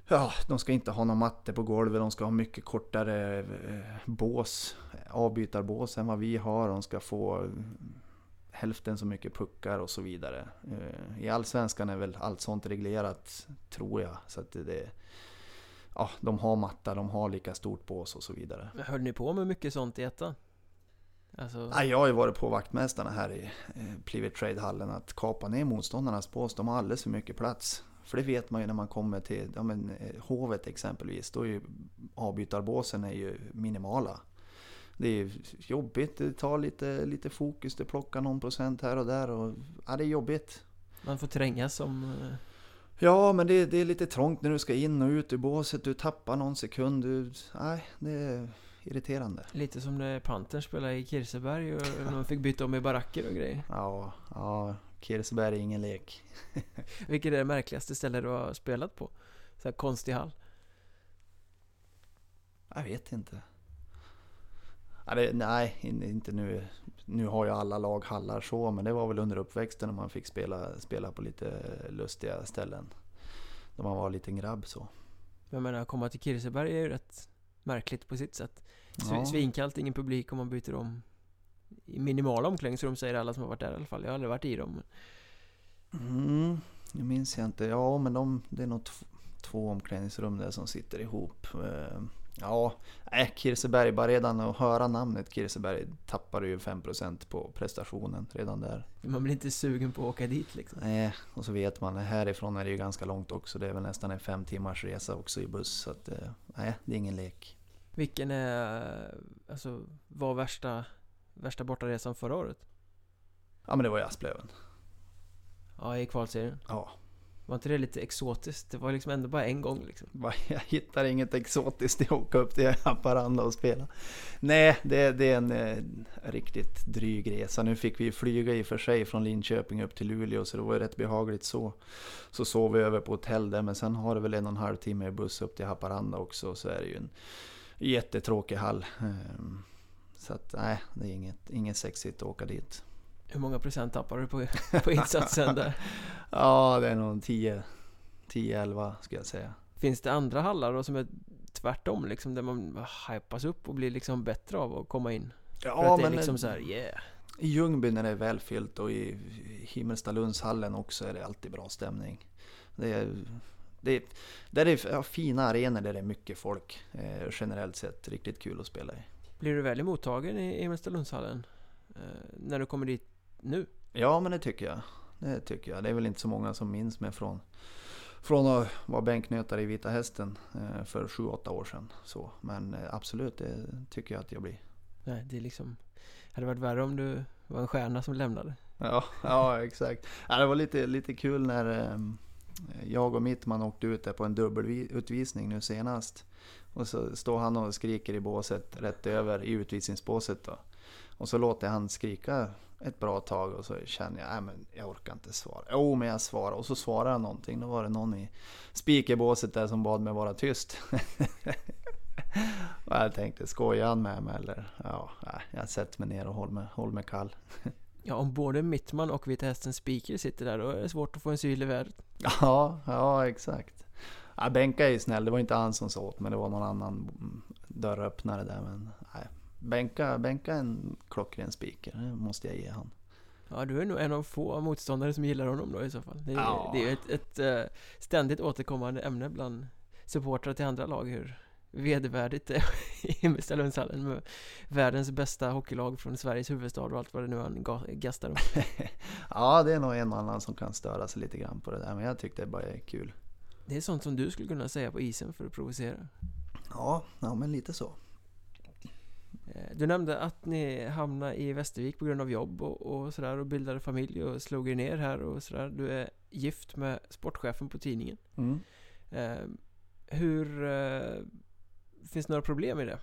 Ja, de ska inte ha någon matte på golvet. De ska ha mycket kortare bås, avbytarbås än vad vi har. De ska få hälften så mycket puckar och så vidare. I Allsvenskan är väl allt sånt reglerat, tror jag. Så att det, det ja, de har matta, de har lika stort bås och så vidare. Höll ni på med mycket sånt i ettan? Alltså, Nej, jag har ju varit på vaktmästarna här i eh, Plivet Trade-hallen att kapa ner motståndarnas bås. De har alldeles för mycket plats. För det vet man ju när man kommer till ja, men, eh, Hovet exempelvis. Då är ju avbytarbåsen är ju minimala. Det är jobbigt, det tar lite, lite fokus, det plockar någon procent här och där. Och, ja, det är jobbigt. man får trängas som... Ja, men det, det är lite trångt när du ska in och ut ur båset. Du tappar någon sekund. Du, nej, det är irriterande. Lite som när Pantern spelade i Kirseberg och (laughs) man fick byta om i baracker och grejer. Ja, ja Kirseberg är ingen lek. (laughs) Vilket är det märkligaste ställe du har spelat på? Så här konstig hall. Jag vet inte. Nej, in- inte nu. Nu har ju alla lag hallar så, men det var väl under uppväxten när man fick spela, spela på lite lustiga ställen. När man var en liten grabb så. Jag menar, att komma till Kirseberg är ju rätt märkligt på sitt sätt. Sv- Ja. Svinkallt, ingen publik och man byter om i minimala omklädningsrum säger alla som har varit där i alla fall. Jag har aldrig varit i dem. Mm, nu minns jag inte. Ja, men de, det är nog tv- två omklädningsrum där som sitter ihop. Eh, Ja, nej, Kirseberg, bara redan att höra namnet Kirseberg tappar ju 5% på prestationen redan där. Man blir inte sugen på att åka dit liksom. Nej, och så vet man, härifrån är det ju ganska långt också. Det är väl nästan en fem timmars resa också i buss. Så att, eh, nej, det är ingen lek. Vilken är, alltså, var värsta, värsta bortaresan förra året? Ja, men det var ju Asplöven. Ja, i kvalserien. Ja, var inte det lite exotiskt? Det var liksom ändå bara en gång liksom. (laughs) Jag hittar inget exotiskt i att åka upp till Haparanda och spela. Nej, det, det är en eh, riktigt dryg resa. Nu fick vi flyga i och för sig från Linköping upp till Luleå så det var ju rätt behagligt så. Så sov vi över på hotell där men sen har det väl en och en halv timme i buss upp till Haparanda också så är det ju en jättetråkig hall. Ehm, så att nej, det är inget, inget sexigt att åka dit. Hur många procent tappar du på, på insatsen där? (laughs) Ja, det är nog 10, 10-11 ska jag säga. Finns det andra hallar då som är tvärtom liksom? Där man hypas upp och blir liksom bättre av att komma in? För Ja, att det är men liksom så här, yeah. i Ljungby när det är välfyllt och i Himmelstalundshallen också är det alltid bra stämning. Det är, det är, där är ja, fina arenor där det är mycket folk. Eh, generellt sett riktigt kul att spela i. Blir du väl emottagen i Himmelstalundshallen? Eh, när du kommer dit nu? Ja, men det tycker jag. Det tycker jag. Det är väl inte så många som minns mig från, från att vara bänknötare i Vita Hästen eh, för 7-8 år sedan. Så, men eh, absolut, det tycker jag att jag blir. Nej, det är liksom... Hade varit värre om du var en stjärna som lämnade. Ja, (laughs) ja exakt. Ja, det var lite, lite kul när eh, jag och Mittman åkte ut där på en dubbelutvisning nu senast. Och så står han och skriker i båset rätt över i utvisningsbåset då. Och så låter han skrika ett bra tag och så känner jag, nej men jag orkar inte svara. Jo men jag svarar och så svarar han någonting. Då var det någon i speakerbåset där som bad mig vara tyst. (laughs) och jag tänkte, skojar han med mig eller? Ja, jag sätter mig ner och håller mig, håller mig kall. (laughs) Ja, om både Mittman och Vita Hästens speaker sitter där, då är det svårt att få en syl i vädret. Ja, ja exakt. Ja, Benka är ju snäll, det var inte han som sa åt men det var någon annan dörröppnare där. Men nej. Benka är en klockren speaker, det måste jag ge han. Ja, du är nog en av få motståndare som gillar honom då i så fall. Det är, Ja. det är ett, ett eh, ständigt återkommande ämne bland supportrar till andra lag hur vedervärdigt det är (laughs) i Himmelstalundshallen med världens bästa hockeylag från Sveriges huvudstad och allt vad det nu är han ga- gastar om. (laughs) Ja, det är nog en och annan som kan störa sig lite grann på det där, men jag tyckte det bara är kul. Det är sånt som du skulle kunna säga på isen för att provocera. Ja, ja men lite så. Eh, Du nämnde att ni hamnade i Västervik på grund av jobb och, och sådär och bildade familj och slog er ner här och sådär. Du är gift med sportchefen på tidningen. Mm. Eh, hur... Eh, finns det några problem i det?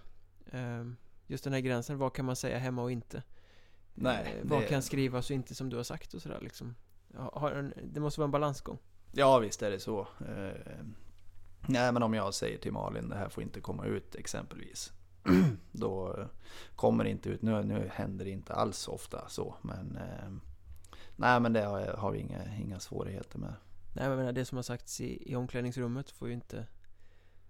Eh, just den här gränsen, vad kan man säga hemma och inte? Nej, Eh, vad det- kan skrivas och inte som du har sagt och sådär liksom? En, det måste vara en balansgång. Ja, visst är det så. Eh, nej, men om jag säger till Malin det här får inte komma ut exempelvis. (clears throat) Då eh, kommer det inte ut. Nu, nu händer det inte alls ofta så. Men, eh, nej, men det har, har vi inga, inga svårigheter med. Nej men det som har sagts i, i omklädningsrummet får ju inte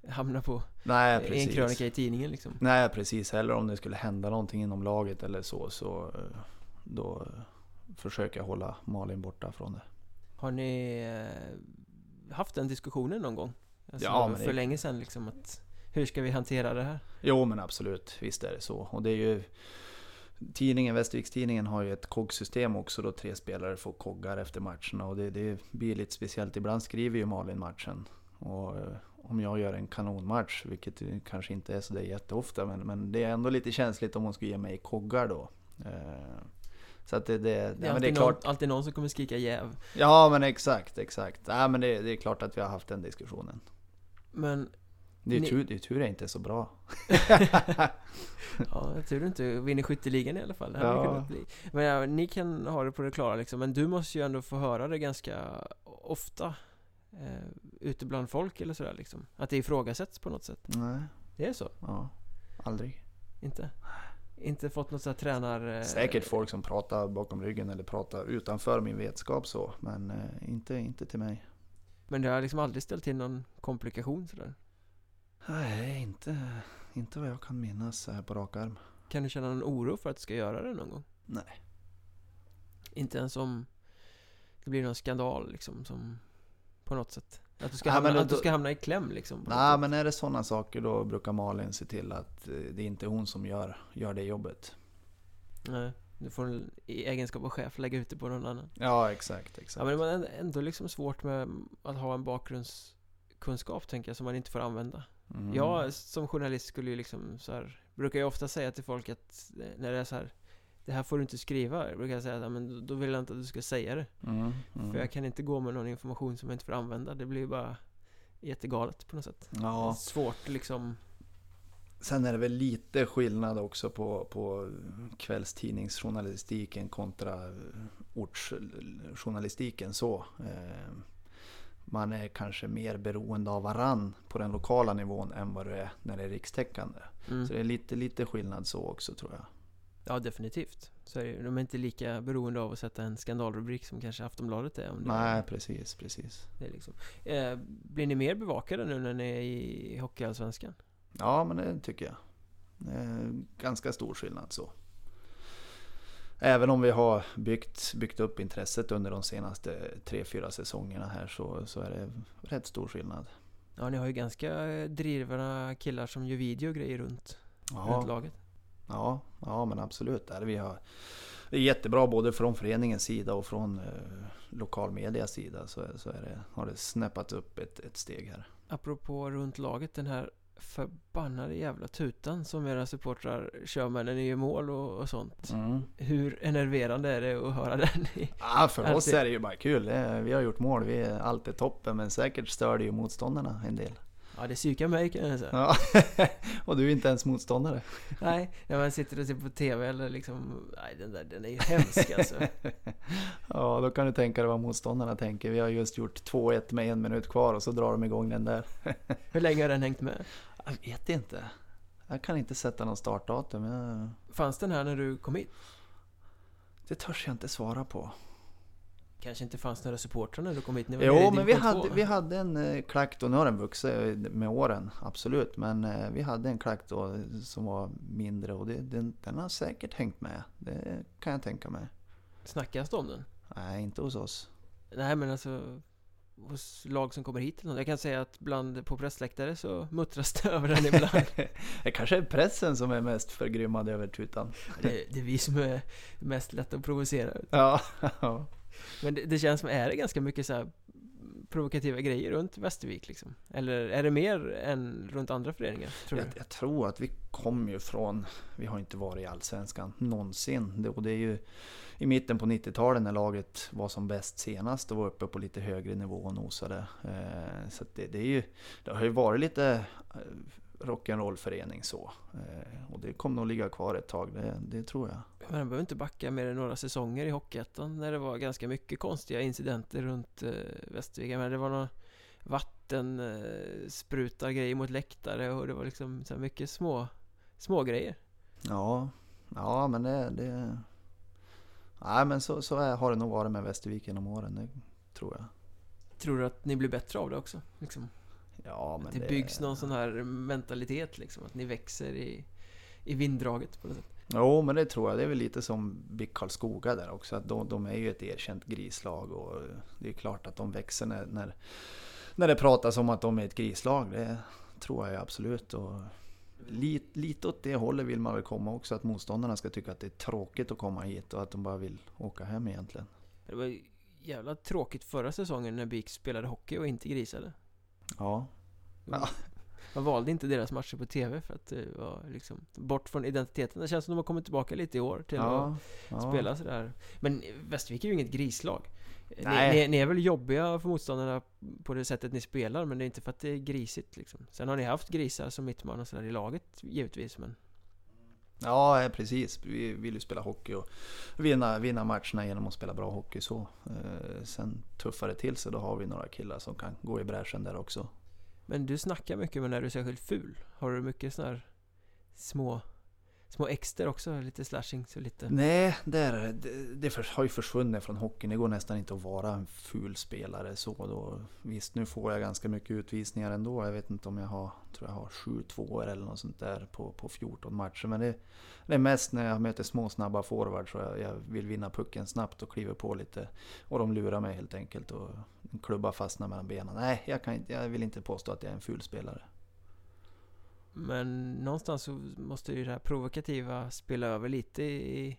hamna på Nej, en krönika i tidningen liksom. Nej, precis. Heller om det skulle hända någonting inom laget eller så. så eh, då eh, försöker jag hålla Malin borta från det. Har ni haft den diskussionen någon gång? Alltså, Ja, men det- för länge sedan liksom att hur ska vi hantera det här? Jo men absolut, visst är det så. Och det är ju Tidningen, Västerviks-tidningen har ju ett koggsystem också då tre spelare får koggar efter matcherna och det, det blir lite speciellt. Ibland skriver ju Malin matchen. Och eh, om jag gör en kanonmatch, vilket kanske inte är så där jätteofta, men, men det är ändå lite känsligt om hon skulle ge mig koggar då. Eh, Så att det, det, Det ja, är, men det alltid, är klart. någon, alltid någon som kommer skrika jäv. Ja men exakt, exakt. Ja, men det, det är klart att vi har haft den diskussionen. Men Det är Ni- tur, det är tur det inte är så bra. (laughs) ja, jag tror du inte vinner skytteligan i alla fall. Det Ja. kunnat bli. Men ja, ni kan ha det på det klara liksom. Men du måste ju ändå få höra det ganska ofta. Eh, ute bland folk eller sådär liksom. Att det ifrågasätts på något sätt. Nej, Det är så? ja, aldrig. Inte? Inte fått något sådär tränar... eh, Säkert folk som pratar bakom ryggen eller pratar utanför min vetskap så, men eh, inte, inte till mig. Men det har liksom aldrig ställt till någon komplikation sådär? Nej, inte, inte vad jag kan minnas här på rak arm. Kan du känna någon oro för att du ska göra det någon gång? Nej. Inte ens om det blir någon skandal liksom som på något sätt. Att du ska, Ja, hamna, då- att du ska hamna i kläm liksom. Nej, men är det sådana saker då brukar Malin se till att eh, det är inte hon som gör, gör det jobbet. Nej, du får i egenskap av chef lägga ut det på någon annan. Ja, exakt, Ja exakt. men det är ändå liksom svårt med att ha en bakgrundskunskap tänker jag som man inte får använda. Mm. Jag som journalist skulle ju liksom så här, brukar ju ofta säga till folk att eh, när det är så här Det här får du inte skriva. Brukar jag säga att men då vill jag inte att du ska säga det. Mm, mm. För jag kan inte gå med någon information som jag inte får använda. Det blir ju bara jättegalet på något sätt. Ja, Svårt liksom. sen är det väl lite skillnad också på, på kvällstidningsjournalistiken kontra ortsjournalistiken så. Eh, Man är kanske mer beroende av varann på den lokala nivån än vad du är när det är rikstäckande. Mm. Så det är lite, lite skillnad så också tror jag. Ja, definitivt. Så är de är inte lika beroende av att sätta en skandalrubrik som kanske Aftonbladet är. Om Nej, precis, precis. Det är liksom. eh, blir ni mer bevakade nu när ni är i Hockeyallsvenskan? Ja, men det tycker jag. Är ganska stor skillnad så. Även om vi har byggt, byggt upp intresset under de senaste tre fyra säsongerna här så, så är det rätt stor skillnad. Ja, ni har ju ganska eh, drivna killar som gör video och grejer runt, runt Ja, laget. ja, ja men absolut. Där vi har, det är jättebra både från föreningens sida och från eh, lokalmedias sida så, så är det, har det snäppat upp ett, ett steg här. Apropå runt laget, den här förbannade jävla tutan som era supportrar kör med när ni gör mål och, och sånt. Mm. Hur enerverande är det att höra den? Ja, för oss Alltid. är det ju bara kul. Vi har gjort mål, vi är alltid toppen men säkert stör det ju motståndarna en del. Ja, det psykar mig kan jag säga. Ja, (laughs) och du är inte ens motståndare. Nej, när man sitter och ser på TV eller liksom, nej den där, den är ju hemsk alltså. (laughs) Ja, då kan du tänka dig vad motståndarna tänker. Vi har just gjort 2-1 med en minut kvar och så drar de igång den där. (laughs) Hur länge har den hängt med? Jag vet inte. Jag kan inte sätta någon startdatum. Jag... Fanns den här när du kom hit? Det törs jag inte svara på. Kanske inte fanns några supportrar när du kom hit? Ni var Jo, men vi hade, två. vi hade en eh, klack då. Nu har den vuxit med åren, absolut. Men eh, vi hade en klack då som var mindre och det, den, den har säkert hängt med. Det kan jag tänka mig. Snackas det om den? Nej, inte hos oss. Nej men alltså hos lag som kommer hit. Jag kan säga att bland på pressläktare så muttras det (laughs) över den ibland. (laughs) Det kanske är pressen som är mest förgrymmad över tutan. det, det är vi som är mest lätta att provocera. Ja. (laughs) Men det, det känns som, är det ganska mycket så provokativa grejer runt Västervik liksom? Eller är det mer än runt andra föreningar? Tror Jag, jag tror att vi kommer ju från, vi har inte varit i Allsvenskan någonsin. Det, och det är ju i mitten på 90-talet när laget var som bäst senast och var uppe på lite högre nivå och nosade. Eh, så det, det, är ju, det har ju varit lite eh, rock'n'roll-förening så. Eh, och det kommer nog ligga kvar ett tag, det, det tror jag. Men man behöver inte backa mer än några säsonger i Hockeyettan när det var ganska mycket konstiga incidenter runt Västervik. Men det var några vatten sprutar grejer mot läktare och det var liksom så mycket små, små grejer. Ja, ja men det... det nej men så, så är, har det nog varit med Västervik genom åren, det tror jag. Tror du att ni blir bättre av det också? Liksom? Ja, men Att det byggs någon sån här mentalitet liksom, att ni växer i, i vinddraget på något sätt. Jo, men det tror jag. Det är väl lite som BIK Karlskoga där också. Att de, de är ju ett erkänt grislag och det är klart att de växer när, när, när det pratas om att de är ett grislag. Det tror jag absolut. Och lite, lite åt det hållet vill man väl komma också. Att motståndarna ska tycka att det är tråkigt att komma hit och att de bara vill åka hem egentligen. Det var jävla tråkigt förra säsongen när BIK spelade hockey och inte grisade. Ja, Ja. Man valde inte deras matcher på TV för att det var liksom bort från identiteten. Det känns som de har kommit tillbaka lite i år till att ja, ja. spela sådär. Men Västervik är ju inget grislag. Ni, Nej. ni, ni är väl jobbiga för motståndarna på det sättet ni spelar, men det är inte för att det är grisigt liksom. Sen har ni haft grisar som mittman och sådär i laget givetvis, men Ja, precis. Vi vill ju spela hockey och vinna, vinna matcherna genom att spela bra hockey så. Eh, sen tuffar det till så då har vi några killar som kan gå i bräschen där också. Men du snackar mycket med när du är särskilt ful. Har du mycket sådana här små, små exter också? Lite slashings Så lite... Nej, det, är, det, det har ju försvunnit från hockeyn. Det går nästan inte att vara en ful spelare så. Då. Visst, nu får jag ganska mycket utvisningar ändå. Jag vet inte om jag har, tror jag har 7 tvåor eller något sånt där på, på 14 matcher. Men det, det är mest när jag möter små snabba forwards och jag, jag vill vinna pucken snabbt och kliver på lite. Och de lurar mig helt enkelt och en klubba fastnar mellan benen. Nej, jag, kan jag vill inte påstå att jag är en ful spelare. Men någonstans så måste ju det här provokativa spela över lite i...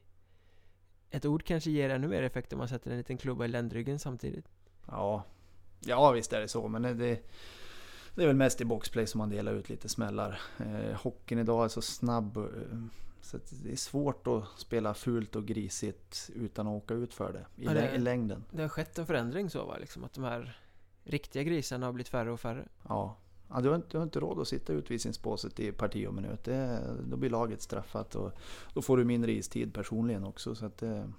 Ett ord kanske ger ännu mer effekt om man sätter en liten klubba i ländryggen samtidigt. Ja, ja visst är det så. Men det, det, är väl mest i boxplay som man delar ut lite smällar. Eh, hockeyn idag är så snabb, eh, Så det är svårt att spela fult och grisigt utan att åka ut för det i, Ja, det- längden. Det har skett en förändring så va? Liksom att de här riktiga grisarna har blivit färre och färre. Ja. Ja, du, har inte, du har inte råd att sitta i utvisningsbåset i parti och minut. Det, då blir laget straffat och då får du mindre istid personligen också. Så att det,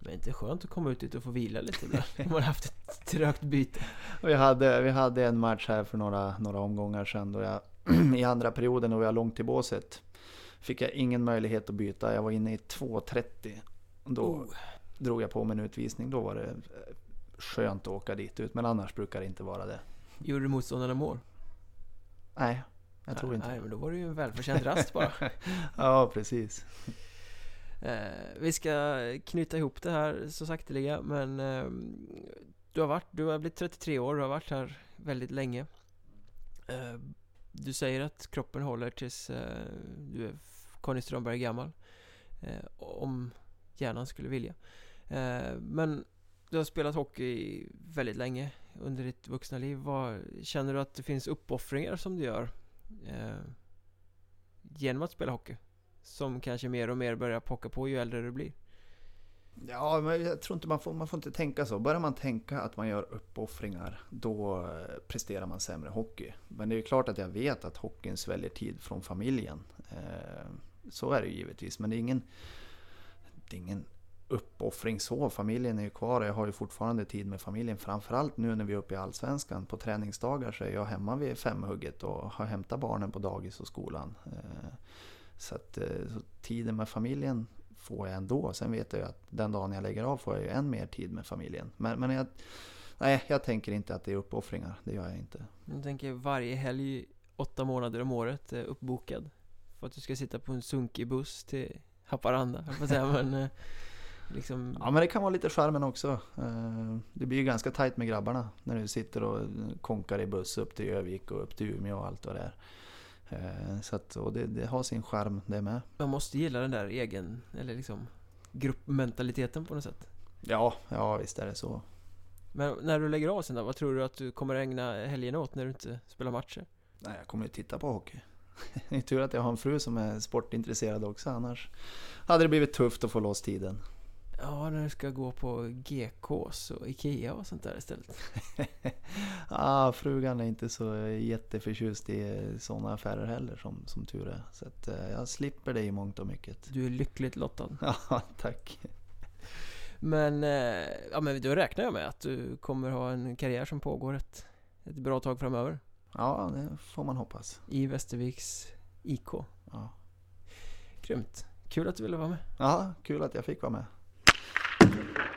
Men inte skönt att komma ut dit och få vila lite där. Man har haft ett trögt byte. Och Vi hade, vi hade en match här för några, några omgångar sedan då jag (clears throat) i andra perioden vi var långt till båset fick jag ingen möjlighet att byta. Jag var inne i 2.30. Då Oh. drog jag på mig en utvisning. Då var det eh, skönt att åka dit ut. Men annars brukar det inte vara det. Gjorde du motståndarna mål? Nej, jag tror inte. Nej, men då var det ju en välförtjänt rast bara. (laughs) Ja, precis. Eh, vi ska knyta ihop det här så sakteliga men eh, du har varit, du har blivit 33 år, du har varit här väldigt länge. Eh, du säger att kroppen håller tills eh, du är Conny Strömberg gammal. Om hjärnan skulle vilja. Men du har spelat hockey väldigt länge under ditt vuxna liv. Vad, känner du att det finns uppoffringar som du gör eh, genom att spela hockey? Som kanske mer och mer börjar pocka på ju äldre du blir. Ja, men jag tror inte man får, man får inte tänka så. Börjar man tänka att man gör uppoffringar, då eh, presterar man sämre hockey. Men det är ju klart att jag vet att hockeyn sväljer tid från familjen. Eh, Så är det ju givetvis, men det är ingen, det är ingen uppoffring så. Familjen är ju kvar och jag har ju fortfarande tid med familjen. Framförallt nu när vi är uppe i Allsvenskan. På träningsdagar så är jag hemma vid femhugget och har hämtat barnen på dagis och skolan. Eh, Så, att, eh, så tiden med familjen får jag ändå. Sen vet jag ju att den dagen jag lägger av får jag ju än mer tid med familjen. Men, men jag, nej, jag tänker inte att det är uppoffringar. Det gör jag inte. Jag tänker varje helg åtta månader om året är uppbokad. För att du ska sitta på en sunkig buss till Haparanda, jag säga, (laughs) men eh, liksom... Ja men det kan vara lite charmen också. Eh, Det blir ju ganska tajt med grabbarna när du sitter och konkar i buss upp till Övik och upp till Umeå och allt vad det är. Eh, Så att, och det, det har sin charm det med. Man måste gilla den där egen, eller liksom gruppmentaliteten på något sätt. Ja, ja visst är det så. Men när du lägger av sen då, vad tror du att du kommer ägna helgerna åt när du inte spelar matcher? Nej, jag kommer ju titta på hockey. (laughs) Det är tur att jag har en fru som är sportintresserad också, annars hade det blivit tufft att få loss tiden. Ja, när du ska gå på GKs och Ikea och sånt där istället. (laughs) ah, frugan är inte så jätteförtjust i sådana affärer heller som, som tur är. Så att, eh, jag slipper det i mångt och mycket. Du är lyckligt lottad. (laughs) Ja, tack. Men, eh, ja men då räknar jag med att du kommer ha en karriär som pågår ett, ett bra tag framöver. Ja, det får man hoppas. I Västerviks IK. Ja. Grymt. Kul att du ville vara med. ja, kul att jag fick vara med. Amen.